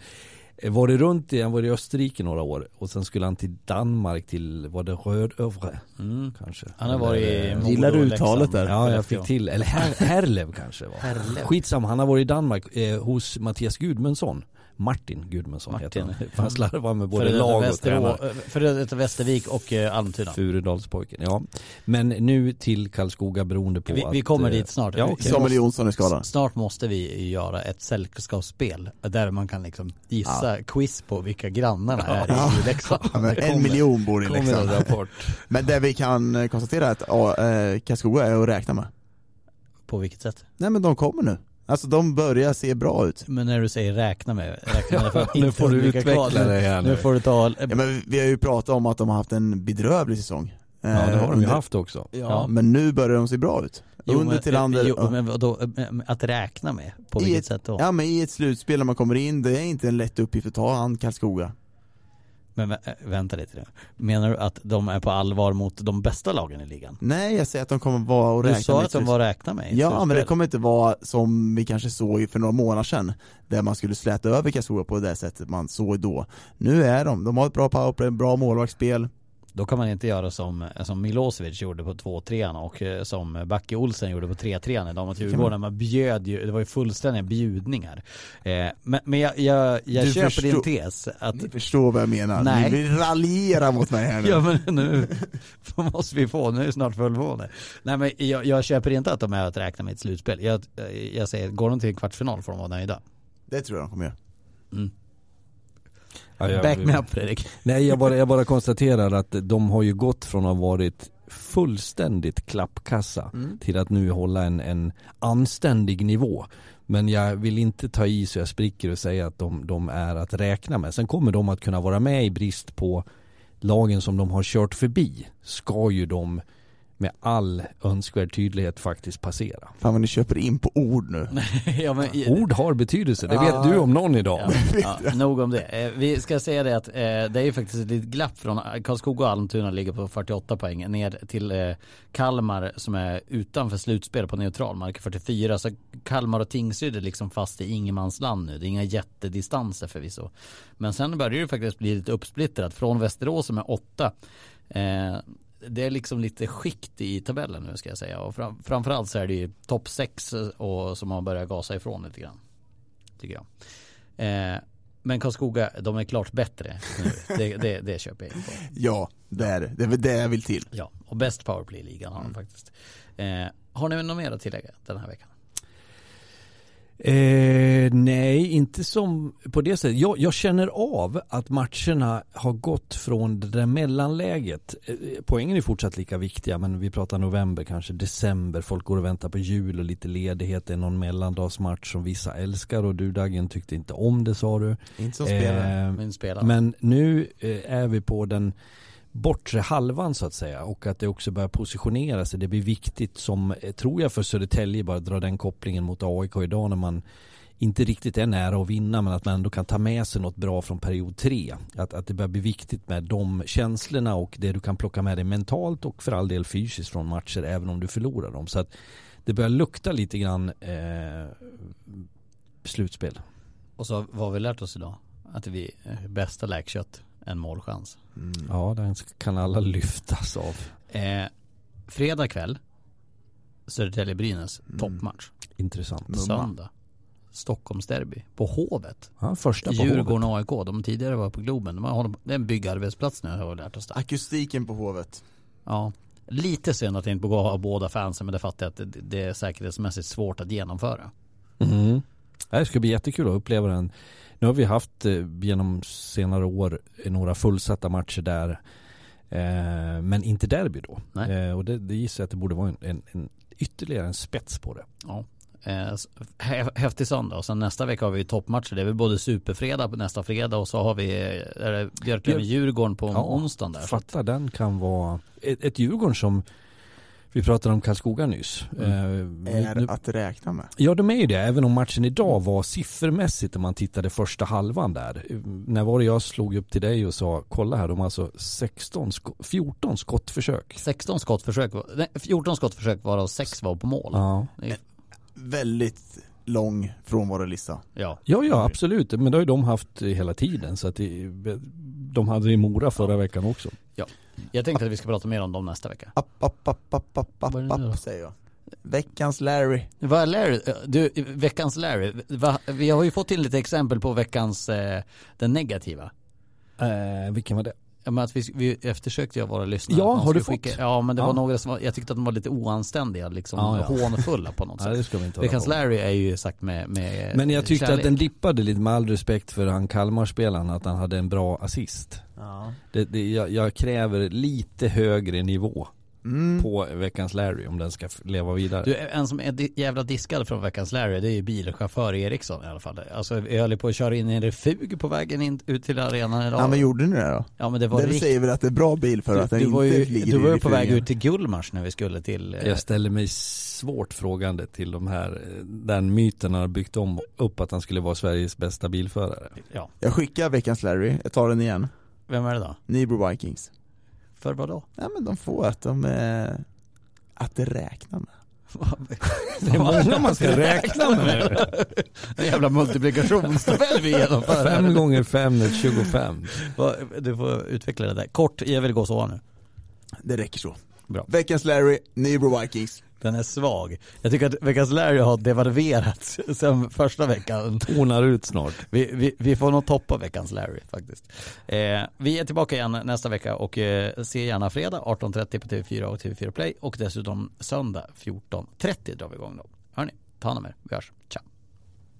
Speaker 3: varit runt i, han var i Österrike några år och sen skulle han till Danmark till, var det Rödövre? Mm. Kanske.
Speaker 1: Han har varit i
Speaker 2: Modo Gillar du uttalet där?
Speaker 3: Ja, jag fick till, eller Her Herlev kanske var. Herlev. Skitsamma, han har varit i Danmark eh, hos Mattias Gudmundsson. Martin Gudmundsson Martin. heter han. Han slarvar med både lag och tränare.
Speaker 1: Före detta Västervik och eh, Almtuna.
Speaker 3: Furudalspojken, ja. Men nu till Karlskoga beroende på
Speaker 1: vi,
Speaker 3: att...
Speaker 1: Vi kommer dit snart.
Speaker 2: Ja, okay. Samuel Jonsson i skadan.
Speaker 1: Snart måste vi göra ett sällskapsspel där man kan liksom gissa ja. quiz på vilka grannarna är ja. i Leksand.
Speaker 2: Ja, en miljon bor i Leksand. Men det vi kan konstatera är att äh, Karlskoga är att räkna med.
Speaker 1: På vilket sätt?
Speaker 2: Nej men de kommer nu. Alltså de börjar se bra ut.
Speaker 1: Men när du säger räkna med, räkna med för
Speaker 3: Nu får du utveckla det här
Speaker 1: nu. nu. får du ta
Speaker 2: ja, men Vi har ju pratat om att de har haft en bedrövlig säsong.
Speaker 3: Ja det har de ju haft också.
Speaker 2: Ja, ja, men nu börjar de se bra ut.
Speaker 1: Jo, Under till andra jo, men vadå, att räkna med? På vilket
Speaker 2: ett,
Speaker 1: sätt då?
Speaker 2: Ja men i ett slutspel när man kommer in, det är inte en lätt uppgift att ta han Karlskoga
Speaker 1: men äh, vänta lite nu. Menar du att de är på allvar mot de bästa lagen i ligan?
Speaker 2: Nej, jag säger att de kommer vara
Speaker 1: och
Speaker 2: räkna
Speaker 1: Du sa att de var att räkna med
Speaker 2: Ja, men det kommer inte vara som vi kanske såg för några månader sedan Där man skulle släta över Karlskoga på det sättet man såg då Nu är de, de har ett bra powerplay, bra målvaktsspel
Speaker 1: Då kan man inte göra som, som Milosevic gjorde på 2-3 och eh, som Backe Olsen gjorde på 3-3 idag mot Djurgården. Man bjöd ju, det var ju fullständiga bjudningar. Eh, men, men jag, jag, jag köper
Speaker 2: förstår-
Speaker 1: din tes att
Speaker 2: Ni förstår vad jag menar,
Speaker 1: Nej.
Speaker 2: ni vill raljera mot mig här nu.
Speaker 1: Ja men nu måste vi få, nu är det snart fullmåne. Nej men jag, jag köper inte att de är att räkna med ett slutspel. Jag, jag säger, går de till en kvartsfinal får de vara nöjda.
Speaker 2: Det tror jag de kommer göra.
Speaker 3: Ja,
Speaker 1: Back me up Fredrik.
Speaker 3: Nej jag bara, jag bara konstaterar att de har ju gått från att ha varit fullständigt klappkassa
Speaker 2: Mm.
Speaker 3: till att nu hålla en, en anständig nivå. Men jag vill inte ta i så jag spricker och säga att de, de är att räkna med. Sen kommer de att kunna vara med i brist på lagen som de har kört förbi. Ska ju de med all önskvärd tydlighet faktiskt passera.
Speaker 2: Fan vad ni köper in på ord nu.
Speaker 1: ja, men,
Speaker 3: Ord har betydelse, det vet du om någon idag.
Speaker 1: Ja, ja, nog om det. Eh, Vi ska säga det att eh, det är ju faktiskt ett litet glapp från Karlskoga och Almtuna ligger på 48 poäng ner till eh, Kalmar som är utanför slutspel på neutral mark 44. Så Kalmar och Tingsryd är liksom fast i ingenmansland nu. Det är inga jättedistanser förvisso. Men sen börjar det ju faktiskt bli lite uppsplittrat från Västerås som är 8. Eh, det är liksom lite skikt i tabellen nu ska jag säga och fram, framförallt så är det ju topp 6 och som har börjat gasa ifrån lite grann. Tycker jag. Eh, men Karlskoga, de är klart bättre nu. Det, det, det köper jag in på.
Speaker 2: Ja, det är det. Det är väl det jag vill till.
Speaker 1: Ja, och bäst powerplay-ligan har de faktiskt. Eh, har ni något mer att tillägga den här veckan?
Speaker 3: Eh, nej, inte som på det sättet. Jag, jag känner av att matcherna har gått från det där mellanläget. Eh, poängen är fortsatt lika viktiga, men vi pratar november, kanske december. Folk går och väntar på jul och lite ledighet. Det är någon mellandagsmatch som vissa älskar och du Dagen tyckte inte om det sa du.
Speaker 2: Inte som spelare.
Speaker 3: Eh,
Speaker 1: Min spelare.
Speaker 3: men nu eh, är vi på den bortre halvan så att säga och att det också börjar positionera sig. Det blir viktigt som, eh, tror jag för Södertälje, bara dra den kopplingen mot AIK idag när man inte riktigt är nära att vinna men att man ändå kan ta med sig något bra från period tre. Att, att det börjar bli viktigt med de känslorna och det du kan plocka med dig mentalt och för all del fysiskt från matcher även om du förlorar dem. Så att det börjar lukta lite grann eh, slutspel.
Speaker 1: Och så vad har vi lärt oss idag? Att vi är bästa läkkött en målchans.
Speaker 2: Mm.
Speaker 3: Ja, den kan alla lyftas av.
Speaker 1: Eh, fredag kväll Södertälje-Brynäs
Speaker 2: Mm.
Speaker 1: toppmatch.
Speaker 3: Intressant.
Speaker 1: Söndag Stockholmsderby på Hovet.
Speaker 3: Ja, första på Hovet.
Speaker 1: Djurgården och AIK. De tidigare var på Globen. De har, det är en byggarbetsplats nu har vi lärt oss det.
Speaker 2: Akustiken på Hovet.
Speaker 1: Ja. Lite synd att det inte går att ha båda fansen men det fattar jag att det, det är säkerhetsmässigt svårt att genomföra.
Speaker 3: Mm. Det ska bli jättekul att uppleva den. Nu har vi haft eh, genom senare år några fullsatta matcher där. Eh, men inte derby då.
Speaker 1: Nej.
Speaker 3: Eh, och det, det gissar jag att det borde vara en, en, en ytterligare en spets på det.
Speaker 1: Ja. Häftig söndag och sen nästa vecka har vi toppmatcher. Det är väl både superfredag på nästa fredag och så har vi Björklöven-Djurgården på
Speaker 3: Ja,
Speaker 1: onsdagen där.
Speaker 3: Fatta den kan vara ett, ett Djurgården som vi pratade om Karlskoga nyss.
Speaker 1: Mm.
Speaker 3: Eh,
Speaker 2: Är
Speaker 3: nu-
Speaker 2: att räkna med.
Speaker 3: Ja de är ju det, även om matchen idag var siffermässigt när man tittade första halvan där. När var det jag slog upp till dig och sa kolla här, de har alltså 16, sko- 14 skottförsök.
Speaker 1: 16 skottförsök, nej, 14 skottförsök varav 6 var på mål.
Speaker 3: Ja.
Speaker 1: Är-
Speaker 2: Väldigt lång frånvarolista.
Speaker 1: Ja.
Speaker 3: ja, ja absolut, men det har ju de haft hela tiden så att det, de hade det i Mora förra veckan också.
Speaker 1: Jag tänkte att vi ska prata mer om dem nästa vecka.
Speaker 2: App, app, app, app, app, app, app säger jag. Veckans Larry.
Speaker 1: Vad är Larry? Du, veckans Larry. Va, vi har ju fått till lite exempel på veckans, eh, den negativa.
Speaker 3: Eh, vilken var det?
Speaker 1: Ja, men att vi, vi eftersökte ju våra lyssnare.
Speaker 3: Ja, har du
Speaker 1: skulle
Speaker 3: fått?
Speaker 1: ja, men det
Speaker 3: Ja.
Speaker 1: var några som var, jag tyckte att de var lite oanständiga, liksom
Speaker 3: Ja, ja.
Speaker 1: hånfulla på något
Speaker 3: Nej
Speaker 1: sätt.
Speaker 3: det ska vi inte
Speaker 1: Veckans. Larry är ju sagt med, med
Speaker 3: Men jag tyckte
Speaker 1: kärlek.
Speaker 3: att den dippade lite med all respekt för han Kalmarspelaren att han hade en bra assist.
Speaker 2: Ja.
Speaker 3: Det, det, jag, jag kräver lite högre nivå
Speaker 2: Mm.
Speaker 3: på veckans Larry om den ska leva vidare.
Speaker 1: Du, en som är jävla diskad från veckans Larry, det är ju bilchaufför Eriksson i alla fall. Alltså jag höll på att köra in i en refug på vägen in, ut till arenan idag.
Speaker 2: Ja men gjorde ni det då?
Speaker 1: Ja men det var
Speaker 2: Det
Speaker 1: riktigt
Speaker 2: säger väl att det är bra bil för att
Speaker 1: du,
Speaker 2: den
Speaker 1: du var
Speaker 2: inte
Speaker 1: ju,
Speaker 2: ligger
Speaker 1: du var ju på väg ut till Gullmars när vi skulle till eh,
Speaker 3: Jag ställer mig svårt frågande till de här, eh, den myten har byggt om upp att han skulle vara Sveriges bästa bilförare.
Speaker 1: Ja,
Speaker 2: Jag skickar veckans Larry, jag tar den igen.
Speaker 1: vem är det då?
Speaker 2: Nybro Vikings.
Speaker 1: För vad då?
Speaker 2: Ja men de får att de är att det räknar med.
Speaker 3: Det är många man ska räkna med.
Speaker 1: En jävla multiplikationstabell vi genomför.
Speaker 3: 5 gånger 5 är 25.
Speaker 1: Vad- Du får utveckla det där. Kort, jag vill gå så nu.
Speaker 2: Det räcker så.
Speaker 1: Bra.
Speaker 2: Veckans Larry, Nybro Vikings.
Speaker 1: Den är svag. Jag tycker att veckans Larry har devalverats sen första veckan.
Speaker 3: Tonar ut snart.
Speaker 1: Vi, vi, vi får nog toppa veckans Larry faktiskt. Eh, vi är tillbaka igen nästa vecka och eh, se gärna fredag 18.30 på TV4 och TV4 Play och dessutom söndag 14.30 drar vi igång då. Hörni, ta hand om er. Vi hörs. Ciao.